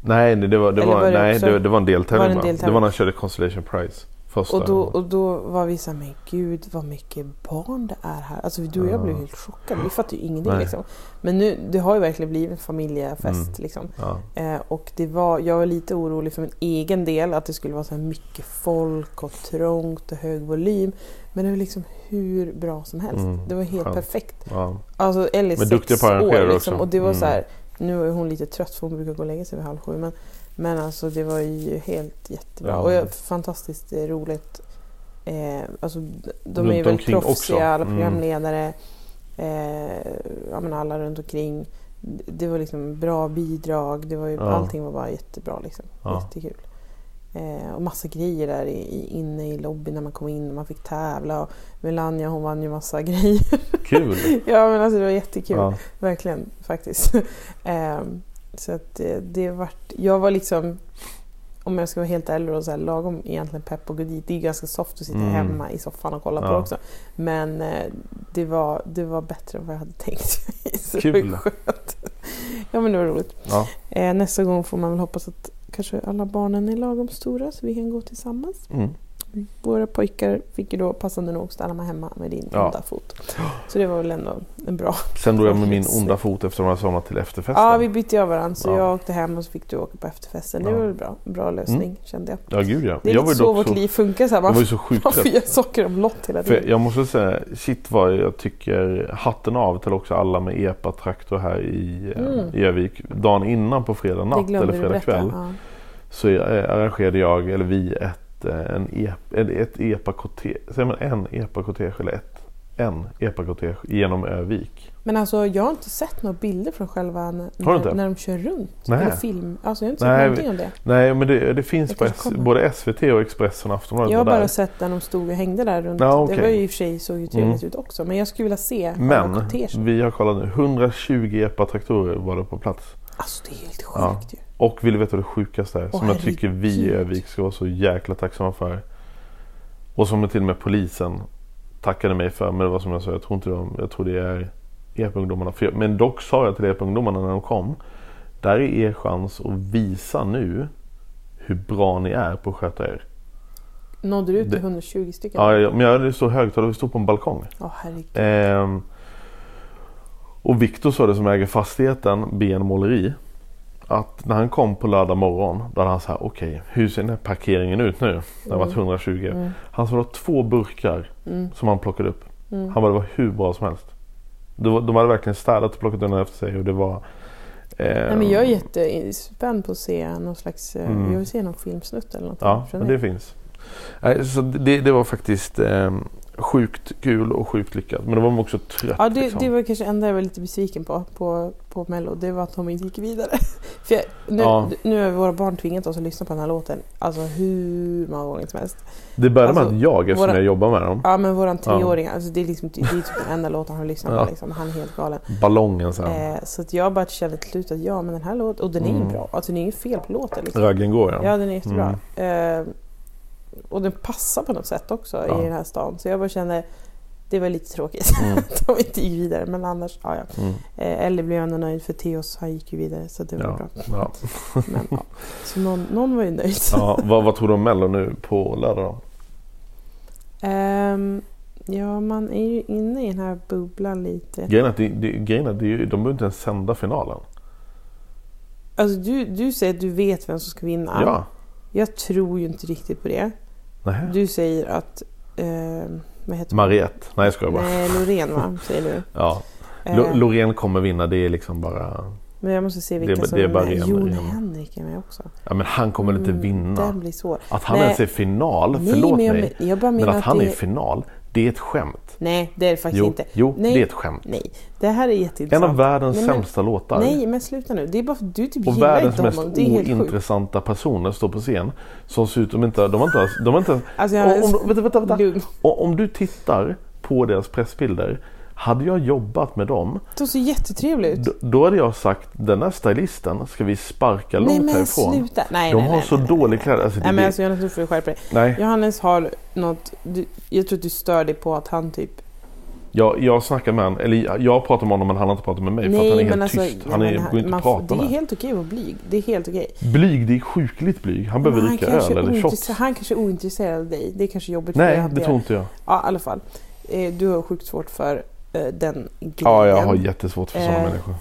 Speaker 1: Nej, det, var, det,
Speaker 2: Eller
Speaker 1: var,
Speaker 2: var
Speaker 1: nej det, det var en deltävling.
Speaker 2: Var det en deltävling?
Speaker 1: Det var när han körde Constellation Prize. Första.
Speaker 2: Och då, och då var vi så här, men gud vad mycket barn det är här. Alltså du och jag
Speaker 1: Ja.
Speaker 2: blev helt chockade. Vi fattade ju ingenting liksom. Men nu, det har ju verkligen blivit en familjefest
Speaker 1: Mm.
Speaker 2: liksom.
Speaker 1: ja.
Speaker 2: Eh, och det var, jag var lite orolig för min egen del att det skulle vara så här mycket folk och trångt och hög volym. Men det var liksom hur bra som helst.
Speaker 1: Mm,
Speaker 2: det var helt
Speaker 1: skönt.
Speaker 2: perfekt.
Speaker 1: Ja.
Speaker 2: Alltså Ellie är sex år liksom,
Speaker 1: också.
Speaker 2: och det var
Speaker 1: Mm.
Speaker 2: så här. Nu är hon lite trött för hon brukar gå och lägga sig vid halv sju. Men, men alltså det var ju helt jättebra.
Speaker 1: Ja.
Speaker 2: Och jag, fantastiskt eh, roligt. Eh, alltså, de
Speaker 1: Runt
Speaker 2: är ju väldigt proffsiga,
Speaker 1: också.
Speaker 2: alla
Speaker 1: Mm.
Speaker 2: programledare. Eh, ja, men alla runt omkring. Det var liksom bra bidrag. Det var ju,
Speaker 1: Ja.
Speaker 2: Allting var bara jättebra. Liksom.
Speaker 1: Ja.
Speaker 2: Jättekul. Eh, och massa grejer där i, i, inne i lobbyn när man kom in och man fick tävla. Och Melania hon vann ju massa grejer.
Speaker 1: Kul!
Speaker 2: ja men alltså det var jättekul.
Speaker 1: Ja.
Speaker 2: Verkligen faktiskt. Ehm, så att det, det vart, jag var liksom, om jag ska vara helt ärlig, då, så här, lagom egentligen pepp och gå dit. Det är ganska soft att sitta
Speaker 1: Mm.
Speaker 2: hemma i soffan och kolla på
Speaker 1: Ja.
Speaker 2: också. Men eh, det, var, det var bättre än vad jag hade tänkt. så
Speaker 1: Kul.
Speaker 2: Skönt. ja men det var roligt.
Speaker 1: Ja.
Speaker 2: Eh, nästa gång får man väl hoppas att kanske alla barnen är lagom stora så vi kan gå tillsammans.
Speaker 1: Mm.
Speaker 2: Våra pojkar fick ju då passande nog stanna hemma med din
Speaker 1: Ja.
Speaker 2: onda fot. Så det var väl ändå en bra
Speaker 1: Sen drog jag med min onda fot efter att jag somnat till efterfesten.
Speaker 2: Ja, vi bytte av varandra. Så
Speaker 1: Ja.
Speaker 2: jag åkte hem och så fick du åka på efterfesten. Det var väl bra. Bra lösning kände jag.
Speaker 1: Ja, gud ja.
Speaker 2: Det är
Speaker 1: jag
Speaker 2: lite
Speaker 1: ju
Speaker 2: så vårt
Speaker 1: så,
Speaker 2: liv funkar. Så här,
Speaker 1: jag var
Speaker 2: man,
Speaker 1: ju så sjukt
Speaker 2: man får göra sockeromlott hela
Speaker 1: För
Speaker 2: tiden.
Speaker 1: jag måste säga, shit vad jag tycker hatten av till också alla med epa-traktor här i, eh,
Speaker 2: Mm.
Speaker 1: i Övik. Dagen innan på fredag natt eller fredag kväll
Speaker 2: Ja.
Speaker 1: så eh, arrangerade jag, eller vi, ett, eh, en ep, ett, ett epa-kortege, säger man en epa-kortege eller ett? En epa-kortege genom Övik.
Speaker 2: Men alltså jag har inte sett några bilder från själva när, när, de kör runt.
Speaker 1: Nej.
Speaker 2: Eller film. Alltså jag har inte sett
Speaker 1: Nej,
Speaker 2: någonting om det.
Speaker 1: Nej men det, det finns på S, både SVT och Expressen och Aftonbladet.
Speaker 2: Jag har
Speaker 1: var där.
Speaker 2: bara sett när de stod och hängde där runt.
Speaker 1: Ja, okej.
Speaker 2: Det var ju i och för sig såg ju trevligt
Speaker 1: Mm.
Speaker 2: ut också. Men jag skulle vilja se
Speaker 1: Men vi har kollat nu, 120 epa-traktorer var det på plats.
Speaker 2: Alltså det är helt sjukt
Speaker 1: Ja.
Speaker 2: ju.
Speaker 1: Och vill du veta vad det sjukaste är?
Speaker 2: Åh,
Speaker 1: som jag tycker vi i. Övik ska vara så jäkla tacksamma för. Och som till och med polisen tackade mig för. Men det var som jag sa, jag tror inte de, jag tror det är jag- Men dock sa jag till EPA-ungdomarna när de kom. Där är er chans att visa nu hur bra ni är på att sköta er.
Speaker 2: Nådde du ut till
Speaker 1: Det-
Speaker 2: 120 stycken?
Speaker 1: Ja, jag- men jag hade så högtalare, vi stod på en balkong.
Speaker 2: Åh herregud.
Speaker 1: Ehm, och Viktor sa det som äger fastigheten, BN Måleri. Att när han kom på lördag morgon, då hade han så här, okej, hur ser den här parkeringen ut nu? Det har varit 120.
Speaker 2: Mm.
Speaker 1: Han sa det var två burkar
Speaker 2: Mm.
Speaker 1: som han plockade upp.
Speaker 2: Mm.
Speaker 1: Han bara, det var hur bra som helst. Var, de hade verkligen städat och plockat undan efter sig och det var...
Speaker 2: Nej,
Speaker 1: ehm,
Speaker 2: men jag är jättespänd på att se någon slags... eh,
Speaker 1: Mm.
Speaker 2: Jag vill se någon filmsnutt eller något.
Speaker 1: Ja, men det finns. Nej, Så det, det var faktiskt ehm, sjukt kul och sjukt lyckat. Men då var man också trött.
Speaker 2: Ja, det,
Speaker 1: liksom.
Speaker 2: det var kanske enda jag var lite besviken på, på, på Mello. Det var att de inte gick vidare. För jag, nu,
Speaker 1: Ja.
Speaker 2: nu har våra barn tvingat oss att lyssna på den här låten. Alltså hur många gånger som helst.
Speaker 1: Det började med
Speaker 2: Alltså,
Speaker 1: att jag, eftersom
Speaker 2: våra-
Speaker 1: jag jobbar med dem,
Speaker 2: Ja men våran treåring, alltså, det är liksom det är typ den enda låten han har lyssnat
Speaker 1: Ja.
Speaker 2: på. Liksom. Han är helt galen.
Speaker 1: ballongen så här.
Speaker 2: Eh, så att jag bara kände till slut att ja men den här låten, och den är ju
Speaker 1: Mm.
Speaker 2: bra. Alltså det är inget fel på låten. Liksom.
Speaker 1: Raggen går ja.
Speaker 2: Ja den är jättebra. Eh, och den passar på något sätt också
Speaker 1: Ja.
Speaker 2: i den här stan. Så jag bara kände, det var lite tråkigt
Speaker 1: Mm.
Speaker 2: att de inte gick vidare. Men annars, ja ja.
Speaker 1: Mm.
Speaker 2: Eh, Ellie blev ändå nöjd för Theos, han gick ju vidare så det var
Speaker 1: Ja,
Speaker 2: bra.
Speaker 1: ja.
Speaker 2: Men, ja. Så någon, någon var ju nöjd.
Speaker 1: ja, vad, vad tror du om Mello nu på lördag då?
Speaker 2: Ehm, ja, man är ju inne i den här bubblan lite.
Speaker 1: Grejen är att det, det, grejen är att det, är ju- de behöver inte ens sända finalen.
Speaker 2: Alltså du, du säger att du vet vem som ska vinna.
Speaker 1: Ja.
Speaker 2: Jag tror ju inte riktigt på det.
Speaker 1: Nej.
Speaker 2: Du säger att... ehm, vad heter?
Speaker 1: Mariette. Nej jag skojar bara.
Speaker 2: Nej, Loreen va? Säger du.
Speaker 1: Ja.
Speaker 2: Eh,
Speaker 1: Lo- Loreen kommer vinna. Det är liksom bara...
Speaker 2: men jag måste se
Speaker 1: det är
Speaker 2: vilka
Speaker 1: ba-
Speaker 2: som
Speaker 1: det är
Speaker 2: är
Speaker 1: bara
Speaker 2: med.
Speaker 1: ren-
Speaker 2: Jon Henrik är med också.
Speaker 1: Ja men han kommer väl inte
Speaker 2: Mm,
Speaker 1: vinna.
Speaker 2: Den blir svår.
Speaker 1: Att han
Speaker 2: Nej.
Speaker 1: ens är i final.
Speaker 2: Nej,
Speaker 1: Förlåt
Speaker 2: men jag,
Speaker 1: mig.
Speaker 2: jag
Speaker 1: Men att han
Speaker 2: det...
Speaker 1: är i final. Det är ett skämt.
Speaker 2: Nej, det är det faktiskt
Speaker 1: Jo,
Speaker 2: inte.
Speaker 1: jo
Speaker 2: Nej.
Speaker 1: det är ett skämt.
Speaker 2: Nej, det här är
Speaker 1: En
Speaker 2: jätteintressant.
Speaker 1: av världens
Speaker 2: Nej, men-
Speaker 1: sämsta låtar.
Speaker 2: Nej, men sluta nu. Det är bara för att du typ
Speaker 1: Och
Speaker 2: gillar
Speaker 1: världens
Speaker 2: inte
Speaker 1: mest
Speaker 2: är helt sjukt.
Speaker 1: ointressanta personer står på scen. Som ser ut, de inte, de har inte, de har inte
Speaker 2: Alltså, jag
Speaker 1: om, om, vänta, vänta, vänta.
Speaker 2: Lugn.
Speaker 1: Och om du tittar på deras pressbilder. Hade jag jobbat med dem.
Speaker 2: De ser jättetrevliga ut.
Speaker 1: Då, då hade jag sagt den här stylisten ska vi sparka långt
Speaker 2: Nej men
Speaker 1: härifrån.
Speaker 2: sluta. Nej,
Speaker 1: De
Speaker 2: nej,
Speaker 1: har
Speaker 2: nej,
Speaker 1: så
Speaker 2: nej, nej,
Speaker 1: dålig
Speaker 2: nej.
Speaker 1: kläder. Alltså,
Speaker 2: Nej men alltså Jonas nu får du skärpa dig.
Speaker 1: nej.
Speaker 2: Johannes har något, du, jag tror att du stör dig på att han typ...
Speaker 1: Jag, jag snackar med honom, eller jag pratar med honom men han har inte pratat med mig för att han är helt tyst. Han
Speaker 2: nej,
Speaker 1: är, går inte att prata
Speaker 2: Det är
Speaker 1: med.
Speaker 2: helt okej att vara blyg. Det är helt okej.
Speaker 1: Blyg, det är sjukligt blyg. Han behöver
Speaker 2: Men
Speaker 1: dricka öl eller shots.
Speaker 2: Han kanske är ointresserad av dig. Det är kanske jobbigt för dig
Speaker 1: Nej, det tror inte jag.
Speaker 2: Ja, i alla fall. Eh, Du har sjukt svårt för den grejen.
Speaker 1: Ja, jag har jättesvårt för sådana
Speaker 2: Eh,
Speaker 1: människor.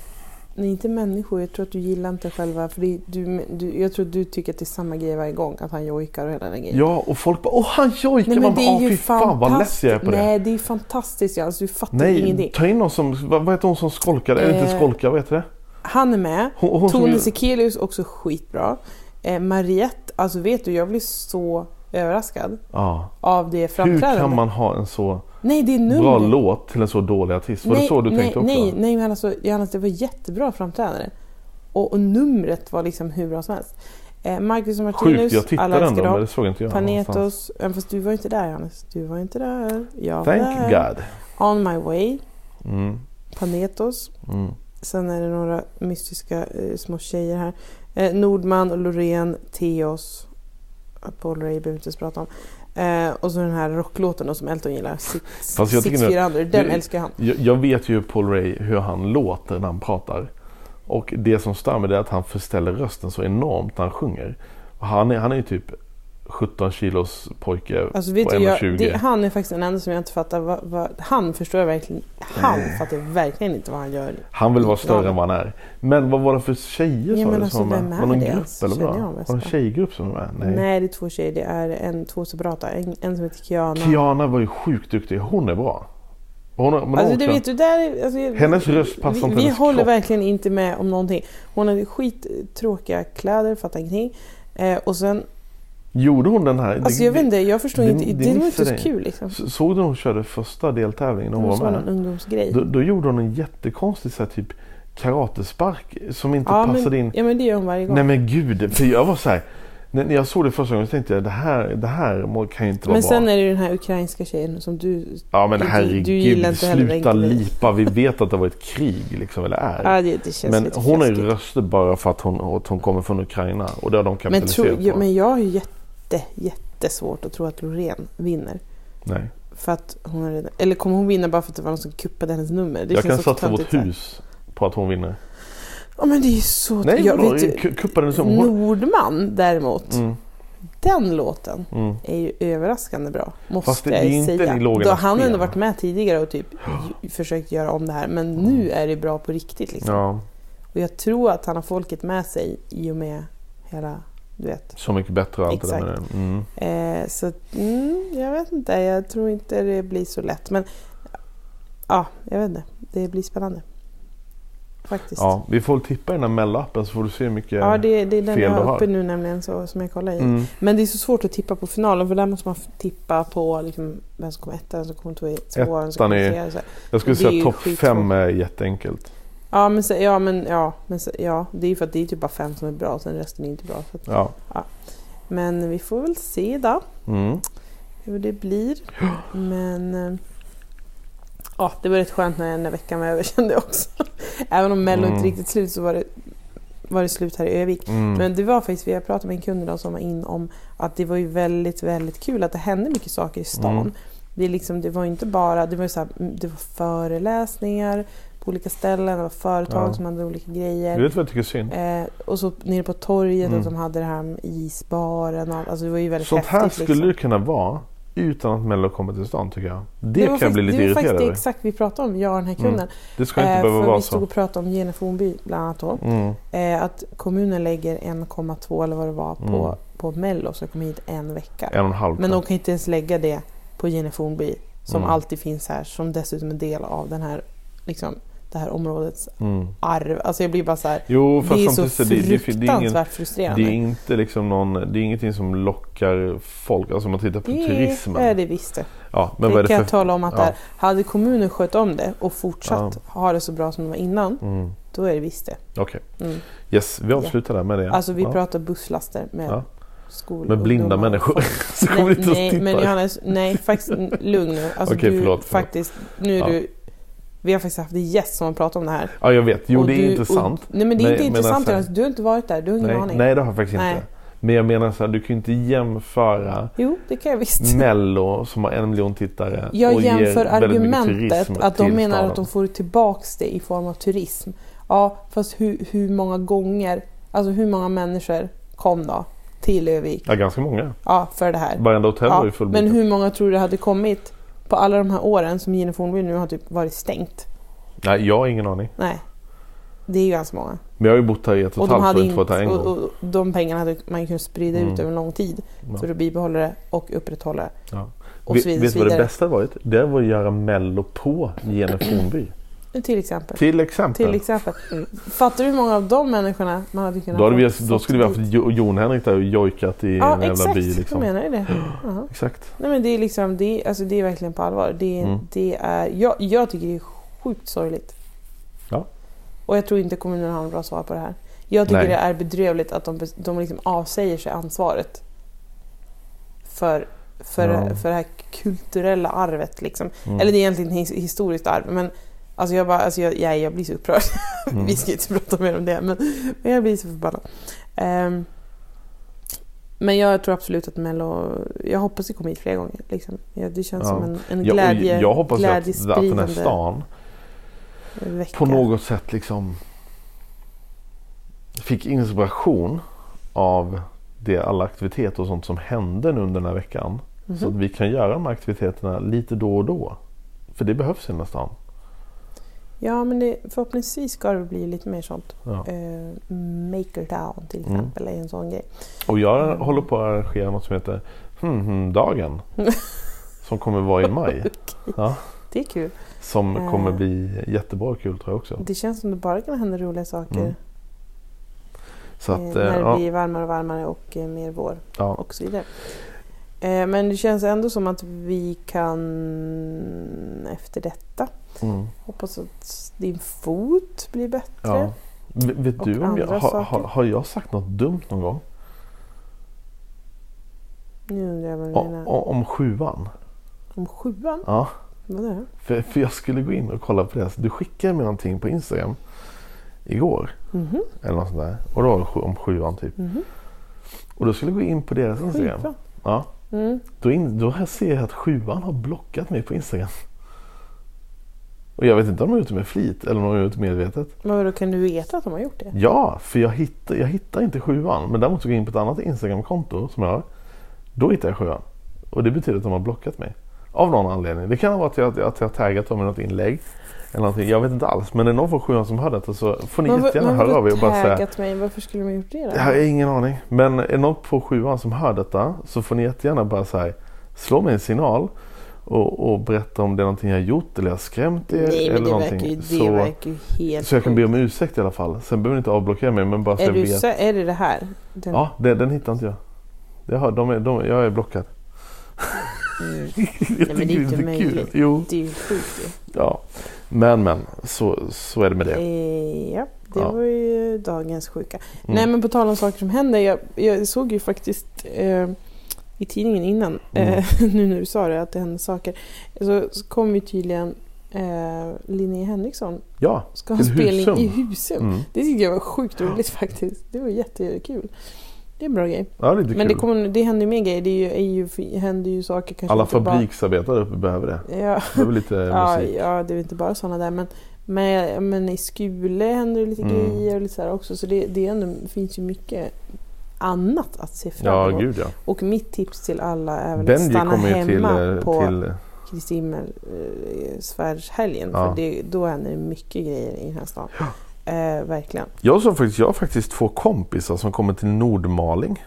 Speaker 2: Nej, inte människor. Jag tror att du gillar inte själva... För det, du, du, jag tror att du tycker att det är samma grej varje gång. Att han jojkar och hela den grejen.
Speaker 1: Ja, och folk bara åh han jojkar!
Speaker 2: Nej, men det
Speaker 1: bara,
Speaker 2: är
Speaker 1: åh
Speaker 2: ju
Speaker 1: fy fan vad less jag är på det.
Speaker 2: Nej, det är fantastiskt. Alltså, du fattar
Speaker 1: Nej,
Speaker 2: ingenting.
Speaker 1: ta in någon som, vad, vad heter hon som skolkar? Eller inte
Speaker 2: Eh,
Speaker 1: skolkar, vad heter det?
Speaker 2: Han är med.
Speaker 1: Hon, hon som
Speaker 2: Tone
Speaker 1: ju-
Speaker 2: Sekelius också skitbra. Eh, Mariette, alltså vet du, jag blir så överraskad
Speaker 1: Ja.
Speaker 2: av det
Speaker 1: Hur
Speaker 2: framträdandet.
Speaker 1: kan man ha en så
Speaker 2: Nej, det är numret.
Speaker 1: bra låt till en så dålig artist? Var det så du
Speaker 2: nej,
Speaker 1: tänkte också?
Speaker 2: Nej, nej men alltså, Johannes, det var jättebra framträdande. Och, och numret var liksom hur bra som helst. Eh, Marcus och Martinus,
Speaker 1: Sjukt, jag
Speaker 2: alla
Speaker 1: tittade ändå men det såg inte jag.
Speaker 2: Panetos, även fast du var inte där Johannes. Du var inte där. Jag var
Speaker 1: Thank
Speaker 2: där.
Speaker 1: God.
Speaker 2: On my way,
Speaker 1: Mm.
Speaker 2: Panetos.
Speaker 1: Mm.
Speaker 2: Sen är det några mystiska eh, små tjejer här. Eh, Nordman, och Loreen, Theos. Paul Ray behöver vi inte ens prata om. Eh, och så den här rocklåten som Elton gillar. Six,
Speaker 1: Fast jag tycker nu-
Speaker 2: 6400, den
Speaker 1: det-
Speaker 2: älskar han.
Speaker 1: Jag, jag vet ju Paul Ray hur han låter när han pratar. Och det som stör det är att han förställer rösten så enormt när han sjunger. Han är, han är ju typ 17 kilos pojke
Speaker 2: Alltså
Speaker 1: på
Speaker 2: du, jag,
Speaker 1: 1,20.
Speaker 2: det, han är faktiskt den enda som jag inte fattar. Vad, vad, han förstår jag verkligen. Han fattar verkligen inte vad han gör.
Speaker 1: Han vill vara större än vad han är. Men vad var det för tjejer
Speaker 2: Ja,
Speaker 1: sa du
Speaker 2: alltså,
Speaker 1: som var med?
Speaker 2: är
Speaker 1: Var någon
Speaker 2: det
Speaker 1: grupp
Speaker 2: ens?
Speaker 1: eller vad? Var det en tjejgrupp som var med? Nej.
Speaker 2: Nej. det är två tjejer. Det är en, två separata. En, en som heter Kiana.
Speaker 1: Kiana var ju sjukt duktig. Hon är bra. Hon men
Speaker 2: Alltså
Speaker 1: hon
Speaker 2: det
Speaker 1: också-
Speaker 2: vet du, där, är- alltså,
Speaker 1: Hennes röst passar
Speaker 2: vi,
Speaker 1: inte
Speaker 2: Vi
Speaker 1: hennes
Speaker 2: håller
Speaker 1: kropp.
Speaker 2: verkligen inte med om någonting. Hon hade skittråkiga kläder, fattar ingenting. Eh, och sen,
Speaker 1: Gjorde hon den här?
Speaker 2: alltså jag vet inte, jag förstår
Speaker 1: det-
Speaker 2: inte.
Speaker 1: det
Speaker 2: Det, var inte så kul liksom.
Speaker 1: Såg du när hon körde första deltävlingen hon var med?
Speaker 2: ungdomsgrej.
Speaker 1: Då, då gjorde hon en jättekonstig så här, typ karatespark som inte
Speaker 2: ja,
Speaker 1: passade
Speaker 2: men,
Speaker 1: in.
Speaker 2: ja men det gör hon varje gång.
Speaker 1: Nej men gud, för jag var så här. När jag såg det första gången så tänkte jag det här, det här kan ju inte vara
Speaker 2: men
Speaker 1: bra.
Speaker 2: sen är det den här ukrainska tjejen som du...
Speaker 1: ja men herregud,
Speaker 2: du gillar inte
Speaker 1: sluta lipa. Vi vet att det var ett krig liksom, eller är.
Speaker 2: Ja, det, det känns
Speaker 1: men
Speaker 2: lite
Speaker 1: hon har ju röster bara för att hon, att hon kommer från Ukraina. Och det har de
Speaker 2: men,
Speaker 1: kapitaliserat
Speaker 2: tro, ja,
Speaker 1: på.
Speaker 2: men jag har ju jätte, jättesvårt att tro att Loreen vinner.
Speaker 1: Nej.
Speaker 2: För att hon har redan, eller kommer hon vinna bara för att det var någon som kuppade hennes nummer? Det
Speaker 1: jag kan satsa vårt hus på att hon vinner.
Speaker 2: Ja men det är ju så...
Speaker 1: Nej,
Speaker 2: jag
Speaker 1: vadå?
Speaker 2: vet
Speaker 1: kuppade som.
Speaker 2: Nordman däremot,
Speaker 1: Mm,
Speaker 2: den låten
Speaker 1: mm.
Speaker 2: är ju överraskande bra. Måste
Speaker 1: Fast det- det
Speaker 2: jag
Speaker 1: är inte
Speaker 2: säga. Då han har ändå varit med tidigare och typ försökt göra om det här. Men nu är det bra på riktigt liksom.
Speaker 1: Ja,
Speaker 2: Och jag tror att han har folket med sig i och med hela, du vet.
Speaker 1: så mycket bättre och allt det där med
Speaker 2: Exakt.
Speaker 1: det. Mm.
Speaker 2: Eh, så mm, jag vet inte, jag tror inte det blir så lätt. Men ja, jag vet inte. Det blir spännande. Faktiskt.
Speaker 1: Ja, vi får tippa i den här Mello-appen så får du se hur mycket
Speaker 2: Ja, det, det är den
Speaker 1: fel
Speaker 2: jag har uppe nu nämligen så, som jag kollar i.
Speaker 1: Mm.
Speaker 2: Men det är så svårt att tippa på finalen för där måste man tippa på liksom, vem som kommer etta, vem som kommer tvåa, vem som kommer trea.
Speaker 1: Jag skulle
Speaker 2: Det
Speaker 1: säga topp fem är jätteenkelt.
Speaker 2: Ja, men, så, ja, men, ja, men så, ja, det är ju för att det är typ bara fem som är bra och sen resten är inte bra. Att,
Speaker 1: Ja.
Speaker 2: men vi får väl se då
Speaker 1: Mm.
Speaker 2: hur det blir. Men eh, ja, det var rätt skönt när den här veckan var över kände jag också. Även om Mello
Speaker 1: Mm.
Speaker 2: inte riktigt slut så var det, var det slut här i Övik.
Speaker 1: Mm.
Speaker 2: Men det var faktiskt, vi har pratat med en kund idag som var in om att det var ju väldigt, väldigt kul att det hände mycket saker i stan.
Speaker 1: Mm.
Speaker 2: Det, liksom, det var inte bara, det var, så här, mm, det var föreläsningar på olika ställen, det var företag
Speaker 1: Ja.
Speaker 2: som hade olika
Speaker 1: Du
Speaker 2: grejer.
Speaker 1: vet vad jag tycker är synd?
Speaker 2: Eh, och så nere på torget
Speaker 1: Mm.
Speaker 2: att de hade det här med isbaren och allt. Alltså det var ju väldigt
Speaker 1: Sånt här
Speaker 2: häftigt.
Speaker 1: skulle
Speaker 2: liksom.
Speaker 1: det kunna vara utan att Mello kommer till stan tycker jag. Det,
Speaker 2: var
Speaker 1: kan jag bli lite
Speaker 2: Det var
Speaker 1: irriterad
Speaker 2: faktiskt det
Speaker 1: över.
Speaker 2: exakt vi pratade om, jag och den här kunden.
Speaker 1: Det ska inte
Speaker 2: Eh,
Speaker 1: behöva vara
Speaker 2: vi stod
Speaker 1: så.
Speaker 2: och pratade om Genefornby bland annat då.
Speaker 1: Mm.
Speaker 2: Eh, att kommunen lägger 1,2 eller vad det var på,
Speaker 1: Mm.
Speaker 2: på Mello så kom hit en vecka.
Speaker 1: En och en halv.
Speaker 2: Men de kan inte ens lägga det på Geneforby som
Speaker 1: Mm.
Speaker 2: alltid finns här som dessutom är del av den här, liksom, det här områdets
Speaker 1: mm.
Speaker 2: arv. Alltså jag blir bara så här.
Speaker 1: Jo
Speaker 2: det är så
Speaker 1: så det, det, det, är ingen,
Speaker 2: fruktansvärt frustrerande.
Speaker 1: det är inte liksom någon, det är ingenting som lockar folk. Alltså om man tittar på
Speaker 2: det
Speaker 1: turismen.
Speaker 2: är det visst det.
Speaker 1: Ja, men
Speaker 2: det
Speaker 1: vad är
Speaker 2: kan
Speaker 1: det
Speaker 2: jag
Speaker 1: för...
Speaker 2: tala om att
Speaker 1: ja.
Speaker 2: det är. Hade kommunen skött om det och fortsatt ha det så bra som det var innan,
Speaker 1: Mm.
Speaker 2: då är det visst det.
Speaker 1: Okej.
Speaker 2: Mm.
Speaker 1: Yes, vi avslutar där med det.
Speaker 2: Alltså vi
Speaker 1: ja.
Speaker 2: pratar busslaster med
Speaker 1: Ja.
Speaker 2: skol
Speaker 1: Med blinda
Speaker 2: ungdomar.
Speaker 1: människor. så kommer
Speaker 2: Nej,
Speaker 1: det inte att
Speaker 2: nej
Speaker 1: titta.
Speaker 2: men Johannes, nej faktiskt lugn nu. Alltså du
Speaker 1: förlåt, förlåt.
Speaker 2: faktiskt, nu är
Speaker 1: Ja.
Speaker 2: du vi har faktiskt haft en gäst som har pratat om det här.
Speaker 1: Ja jag vet, jo
Speaker 2: Och
Speaker 1: det är
Speaker 2: du-
Speaker 1: intressant.
Speaker 2: Och, nej men det är
Speaker 1: Nej,
Speaker 2: inte intressant
Speaker 1: alltså-
Speaker 2: du har inte varit där, du har ingen
Speaker 1: Nej,
Speaker 2: aning.
Speaker 1: nej det har jag faktiskt
Speaker 2: Nej.
Speaker 1: inte. Men jag menar så här, du kan ju inte jämföra
Speaker 2: Jo, det kan jag visst.
Speaker 1: Mello som har en miljon tittare
Speaker 2: Jag
Speaker 1: och ger
Speaker 2: jämför
Speaker 1: mycket
Speaker 2: argumentet att de menar
Speaker 1: staden.
Speaker 2: att de får tillbaks det i form av turism. Ja, fast hur, hur många gånger, alltså hur många människor kom då till Övik?
Speaker 1: Ja ganska många.
Speaker 2: Ja, för det här.
Speaker 1: Varenda hotell var ju
Speaker 2: Ja,
Speaker 1: fullbokat.
Speaker 2: men hur många tror du hade kommit på alla de här åren som Gene Fornby nu har typ varit stängt?
Speaker 1: Nej jag har ingen aning.
Speaker 2: Nej. Det är ju ganska många.
Speaker 1: Men jag har ju bott här i ett och
Speaker 2: Och
Speaker 1: ett
Speaker 2: de,
Speaker 1: halvt år inte varit här en gång.
Speaker 2: och, och de pengarna hade man kunnat sprida
Speaker 1: Mm.
Speaker 2: ut över en lång tid
Speaker 1: Ja.
Speaker 2: för att bibehålla det och upprätthålla det.
Speaker 1: Ja.
Speaker 2: Och
Speaker 1: Vet,
Speaker 2: så vidare.
Speaker 1: vet du vad det bästa varit? Det var att göra mello på Gene Fornby.
Speaker 2: Till exempel.
Speaker 1: Till exempel.
Speaker 2: Till exempel. Fattar du hur många av de människorna man hade kunnat
Speaker 1: Då, hade vi, då skulle vi haft
Speaker 2: dit?
Speaker 1: Jo- Jon Henrik där och jojkat i
Speaker 2: Ja
Speaker 1: en jävla
Speaker 2: exakt,
Speaker 1: by.
Speaker 2: jag
Speaker 1: Liksom.
Speaker 2: menar ju det. Ja.
Speaker 1: Exakt.
Speaker 2: Nej men det är liksom, det är, alltså, det är verkligen på allvar. Det
Speaker 1: Mm.
Speaker 2: det är, jag, jag tycker det är sjukt sorgligt.
Speaker 1: Ja.
Speaker 2: Och jag tror inte kommunen har något bra svar på det här. Jag tycker
Speaker 1: Nej.
Speaker 2: det är bedrövligt att de, de liksom avsäger sig ansvaret. För, för,
Speaker 1: Ja.
Speaker 2: för det här kulturella arvet liksom.
Speaker 1: Mm.
Speaker 2: Eller det är egentligen his, historiskt arv. Men alltså jag, bara, alltså jag, jag, jag blir så upprörd.
Speaker 1: Mm.
Speaker 2: Vi ska inte prata mer om det. Men, men jag blir så förbannad. Ehm, men jag tror absolut att Mello... Jag hoppas det kommer hit fler gånger. Liksom. Ja, det känns
Speaker 1: Ja.
Speaker 2: som en, en
Speaker 1: Ja,
Speaker 2: glädje,
Speaker 1: jag hoppas att, att den här stan
Speaker 2: vecka.
Speaker 1: på något sätt liksom fick inspiration av det, alla aktiviteter och sånt som hände nu under den här veckan.
Speaker 2: Mhm.
Speaker 1: Så att vi kan göra de här aktiviteterna lite då och då. För det behövs i den här stan.
Speaker 2: Ja, men det, förhoppningsvis ska det bli lite mer sånt.
Speaker 1: Ja.
Speaker 2: Eh, Makertown till
Speaker 1: Mm.
Speaker 2: exempel är en sån grej.
Speaker 1: Och jag
Speaker 2: Mm.
Speaker 1: håller på att arrangera något som heter hmm, hmm, dagen. som kommer vara i maj. Ja,
Speaker 2: Det är kul.
Speaker 1: som
Speaker 2: Eh.
Speaker 1: kommer bli jättebra och kul tror jag också.
Speaker 2: Det känns som det bara kan hända roliga saker.
Speaker 1: Mm. Så
Speaker 2: eh,
Speaker 1: att,
Speaker 2: när
Speaker 1: eh,
Speaker 2: det
Speaker 1: ja,
Speaker 2: blir varmare och varmare och eh, mer vår. och så vidare. Eh, Men det känns ändå som att vi kan efter detta
Speaker 1: Mm,
Speaker 2: hoppas att din fot blir bättre.
Speaker 1: ja. Vet du om jag, har, har, har jag sagt något dumt någon gång?
Speaker 2: Nu undrar jag vad du menar.
Speaker 1: om sjuan?
Speaker 2: Om sjuan?
Speaker 1: Ja,
Speaker 2: Vad är det?
Speaker 1: för, för jag skulle gå in och kolla på det. Du skickade mig någonting på Instagram igår.
Speaker 2: Mhm,
Speaker 1: Eller något sånt där. Och då var det sju- om sjuan typ.
Speaker 2: mhm.
Speaker 1: Och då skulle jag gå in på deras Instagram.
Speaker 2: Sjuan?
Speaker 1: Ja.
Speaker 2: Mm.
Speaker 1: Då, in, då ser jag att sjuan har blockat mig på Instagram. Och jag vet inte om de har gjort det med flit eller om de har gjort det medvetet.
Speaker 2: Men då kan du veta att de har gjort det?
Speaker 1: Ja, för jag hittar, jag hittar inte sjuan. Men däremot så går jag in på ett annat Instagram-konto som jag har. Då hittar jag sjuan. Och det betyder att de har blockat mig. Av någon anledning. Det kan vara att jag, att jag har taggat dem i något inlägg. Eller någonting. Jag vet inte alls. Men är det någon från sjuan som hör detta så får ni
Speaker 2: Men
Speaker 1: jättegärna
Speaker 2: men
Speaker 1: höra av er och bara säga.
Speaker 2: mig? Varför skulle de gjort det då?
Speaker 1: Jag har ingen aning. Men är det någon på sjuan som hör detta så får ni jättegärna bara säga slå mig en signal och, och berätta om det är någonting jag har gjort eller jag har skrämt er.
Speaker 2: Nej
Speaker 1: eller
Speaker 2: det
Speaker 1: någonting.
Speaker 2: verkar, ju, det
Speaker 1: så,
Speaker 2: verkar ju helt
Speaker 1: så jag kan be om ursäkt i alla fall. Sen behöver ni inte avblockera mig men bara så
Speaker 2: är,
Speaker 1: jag
Speaker 2: du,
Speaker 1: vet.
Speaker 2: så, är det det här? Den,
Speaker 1: Ja, det, den hittar inte jag. Jag, har, de är, de, jag är blockad.
Speaker 2: Mm.
Speaker 1: jag
Speaker 2: men det är inte möjligt.
Speaker 1: Jo,
Speaker 2: Det är ju sjukt ju.
Speaker 1: ja. Men men, så, så är det med det.
Speaker 2: Eh, ja, det
Speaker 1: Ja.
Speaker 2: var ju dagens sjuka.
Speaker 1: Mm.
Speaker 2: Nej men på tal om saker som händer. Jag, jag såg ju faktiskt eh, i tidningen innan,
Speaker 1: Mm.
Speaker 2: eh, nu när du sa det, att det hände saker. Så, så kom ju tydligen eh, Linnea Henriksson
Speaker 1: Ja,
Speaker 2: ska ha spelning
Speaker 1: Husum.
Speaker 2: i Husum.
Speaker 1: mm.
Speaker 2: Det tycker jag var sjukt roligt faktiskt. Det var jättekul. Det är en bra grej.
Speaker 1: ja lite
Speaker 2: Men
Speaker 1: kul.
Speaker 2: det, kommer, det händer ju mer grejer. Det är ju, är ju, händer ju saker kanske
Speaker 1: Alla
Speaker 2: inte bara-
Speaker 1: fabriksarbetare uppe behöver det.
Speaker 2: Ja.
Speaker 1: Det är väl lite
Speaker 2: Ja,
Speaker 1: musik.
Speaker 2: ja, det är inte bara sådana där. Men, men, men i Skule händer det lite
Speaker 1: Mm.
Speaker 2: grejer och lite så också. Så det, det, ändå, finns ju mycket annat att se fram
Speaker 1: Ja,
Speaker 2: emot.
Speaker 1: gud ja.
Speaker 2: Och mitt tips till alla är väl att
Speaker 1: Benji
Speaker 2: stanna
Speaker 1: kommer ju till,
Speaker 2: hemma
Speaker 1: eh,
Speaker 2: på
Speaker 1: till
Speaker 2: Kristi himmelsfärdshelgen.
Speaker 1: Ja.
Speaker 2: För det, då händer det mycket grejer i den här stan. Eh, verkligen.
Speaker 1: Jag, som faktiskt, jag har faktiskt två kompisar som kommer till Nordmaling.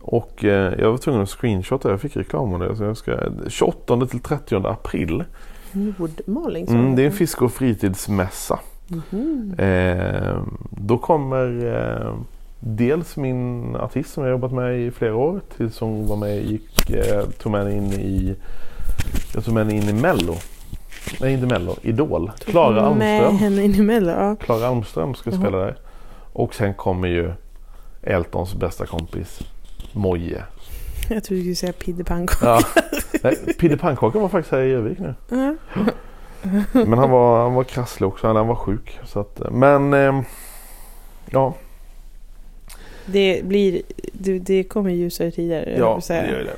Speaker 1: Och eh, jag var tvungen att screenshotta, jag fick reklam om det. Så jag ska, 28 till 30 april.
Speaker 2: Nordmaling.
Speaker 1: Mm, det är en fiske och fritidsmässa.
Speaker 2: Mhm.
Speaker 1: Eh, då kommer eh, dels min artist som jag jobbat med i flera år. Tills hon var med gick, eh, tog med henne in i Jag tog med henne in i Mello. Nej inte Mello, Idol. Klara Almström.
Speaker 2: henne in emellan. Ja.
Speaker 1: Klara Almström ska
Speaker 2: Jaha.
Speaker 1: spela där. Och sen kommer ju Eltons bästa kompis Moje.
Speaker 2: Jag trodde du skulle säga Pidde Pannkaka.
Speaker 1: Ja. Nej, Pidde Pannkaka var faktiskt här i Örnsköldsvik nu.
Speaker 2: Ja.
Speaker 1: Men han var, han var krasslig också, han var sjuk. Så att, men ehm, ja,
Speaker 2: Det, blir, det, det kommer ljusare tider.
Speaker 1: ja det gör ju det.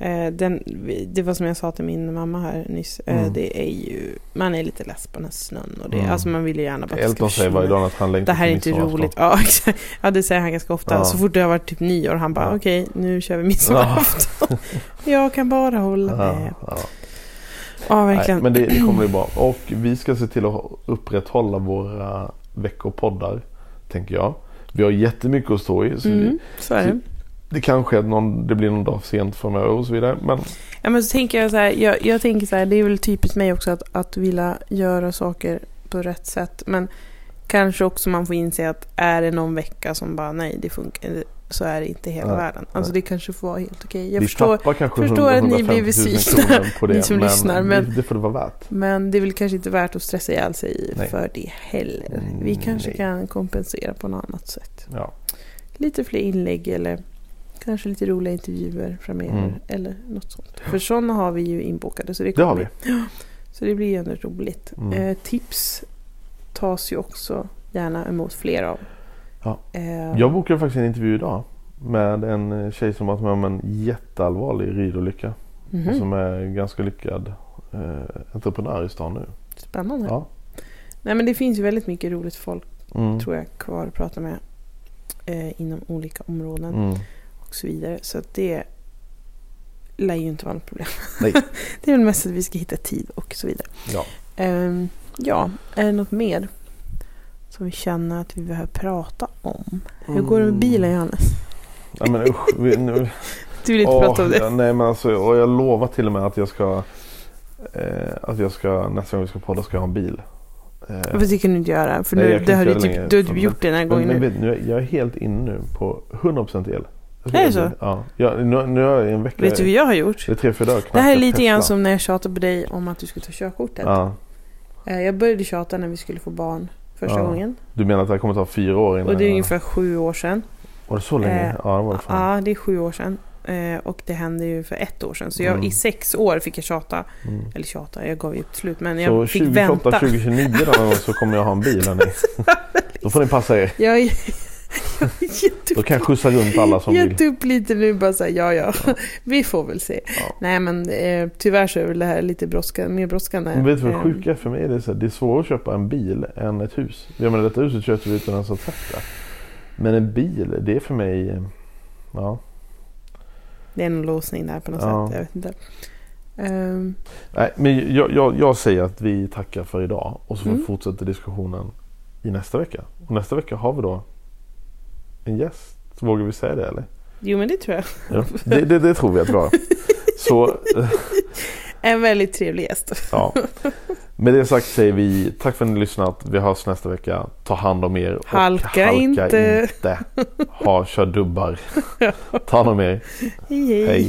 Speaker 2: Eh, Den, det var som jag sa till min mamma här nyss. eh,
Speaker 1: Mm.
Speaker 2: Det är ju, man är lite less på den här snön. Och det,
Speaker 1: Mm.
Speaker 2: Alltså man vill ju gärna bara att det
Speaker 1: säger varje dag att han längtar
Speaker 2: Det här är inte roligt. Ja. Ja, det säger han ganska ofta.
Speaker 1: Ja.
Speaker 2: Så fort det har varit typ nyår, han bara
Speaker 1: Ja.
Speaker 2: okej, nu kör vi midsommarafton. jag kan bara hålla med.
Speaker 1: Ja, ja.
Speaker 2: Ja,
Speaker 1: Nej,
Speaker 2: verkligen.
Speaker 1: men det, det kommer bli bra. Och vi ska se till att upprätthålla våra veckopoddar. Tänker jag. Vi har jättemycket att stå i. Så
Speaker 2: mm, så är det.
Speaker 1: kanske är någon, det blir någon dag för sent framöver och så vidare. Men
Speaker 2: Ja, men så tänker jag så här, jag, jag tänker så här, det är väl typiskt mig också att, att vilja göra saker på rätt sätt. Men kanske också man får inse att är det någon vecka som bara nej, det funkar så är det inte hela
Speaker 1: Nej,
Speaker 2: världen. Alltså det kanske får vara helt okej. Jag
Speaker 1: vi
Speaker 2: förstår,
Speaker 1: kanske
Speaker 2: förstår att ni
Speaker 1: 150
Speaker 2: blir
Speaker 1: 000
Speaker 2: besvikna, ni som
Speaker 1: men
Speaker 2: lyssnar, men-
Speaker 1: det, får det vara värt.
Speaker 2: men det är väl kanske inte värt att stressa ihjäl sig
Speaker 1: Nej.
Speaker 2: för det heller. Vi kanske
Speaker 1: nej.
Speaker 2: kan kompensera på något annat sätt.
Speaker 1: Ja.
Speaker 2: Lite fler inlägg eller kanske lite roliga intervjuer framöver.
Speaker 1: Mm.
Speaker 2: Eller något sånt. För sådana har vi ju inbokade. Så det,
Speaker 1: Det har vi.
Speaker 2: Så det blir ju ändå roligt.
Speaker 1: Mm.
Speaker 2: Eh, tips tas ju också gärna emot fler av.
Speaker 1: Ja.
Speaker 2: Eh,
Speaker 1: Jag bokade faktiskt en intervju idag med en tjej som varit med om en jätteallvarlig ridolycka.
Speaker 2: mhm.
Speaker 1: Och som är ganska lyckad eh, entreprenör i stan nu.
Speaker 2: Spännande.
Speaker 1: Ja.
Speaker 2: Nej men det finns ju väldigt mycket roligt folk
Speaker 1: Mm.
Speaker 2: tror jag kvar att prata med. Eh, inom olika områden
Speaker 1: Mm.
Speaker 2: Och så vidare. Så att det lär ju inte vara något problem.
Speaker 1: Nej.
Speaker 2: det är väl mest att vi ska hitta tid och så vidare.
Speaker 1: Ja.
Speaker 2: Ehm, ja, är det något mer som vi känner att vi behöver prata om? Hur går det med bilen Johannes?
Speaker 1: Ja, men usch, vi, nu,
Speaker 2: Du vill inte
Speaker 1: Åh,
Speaker 2: prata om det?
Speaker 1: ja, nej men alltså, och jag lovar till och med att jag ska eh, att jag ska nästa gång vi ska podda ska jag ha en bil. Eh,
Speaker 2: Varför tycker du inte göra? För
Speaker 1: Nej,
Speaker 2: nu,
Speaker 1: kan
Speaker 2: det har du, typ, du har typ
Speaker 1: Men-
Speaker 2: gjort det den här
Speaker 1: men,
Speaker 2: gången
Speaker 1: men
Speaker 2: nu.
Speaker 1: är- jag är helt inne nu på 100% el.
Speaker 2: Är det
Speaker 1: bil. Ja. Jag, nu, nu har jag en vecka.
Speaker 2: Vet du vad jag har gjort?
Speaker 1: Det är tre, fyra dagar
Speaker 2: Det här är lite grann som när jag tjatade på dig om att du skulle ta körkortet.
Speaker 1: Ja.
Speaker 2: Eh, Jag började tjata när vi skulle få barn första
Speaker 1: Ja.
Speaker 2: gången.
Speaker 1: Du menar att det här kommer ta fyra år innan
Speaker 2: Och det är ungefär sju år sedan.
Speaker 1: Var det så länge?
Speaker 2: Eh,
Speaker 1: ja det var det fan.
Speaker 2: Ja, det är sju år sedan. Eh, Och det hände ju för ett år sedan. Så jag,
Speaker 1: Mm.
Speaker 2: i sex år fick jag tjata.
Speaker 1: Mm.
Speaker 2: Eller tjata, jag gav ju upp slut. Men
Speaker 1: Så
Speaker 2: jag fick
Speaker 1: 2028,
Speaker 2: vänta.
Speaker 1: 2029 då någon gång så kommer jag ha en bil. Då får ni passa er.
Speaker 2: Jag är,
Speaker 1: Då kan jag skjutsa runt alla som vill.
Speaker 2: gett upp lite nu. Bara säga ja, ja. Vi får väl se.
Speaker 1: Ja.
Speaker 2: Nej, men eh, tyvärr så är väl det här lite brådska, mer brådskande.
Speaker 1: Men vet du vad det
Speaker 2: Eh,
Speaker 1: sjuka är för mig? Det är, så här, det är svårare att köpa en bil än ett hus. Jag menar detta huset köpte vi utan ens att tvätta. Men en bil, det är för mig... Ja.
Speaker 2: Det är en låsning där på något
Speaker 1: Ja.
Speaker 2: sätt. Jag vet inte. Ehm,
Speaker 1: Nej, men jag, jag, jag säger att vi tackar för idag. Och så får
Speaker 2: Mm.
Speaker 1: vi fortsätta diskussionen i nästa vecka. Och nästa vecka har vi då en gäst. Vågar vi säga det eller?
Speaker 2: jo, men det tror jag.
Speaker 1: Ja, det, det, det tror vi att vi har. Så
Speaker 2: En väldigt trevlig gäst.
Speaker 1: ja. Med det sagt säger vi tack för att ni lyssnat. Vi hörs nästa vecka. Ta hand om er. Och
Speaker 2: Halka inte.
Speaker 1: inte. Ha, kör dubbar. Ta hand om er.
Speaker 2: Hej,
Speaker 1: hej.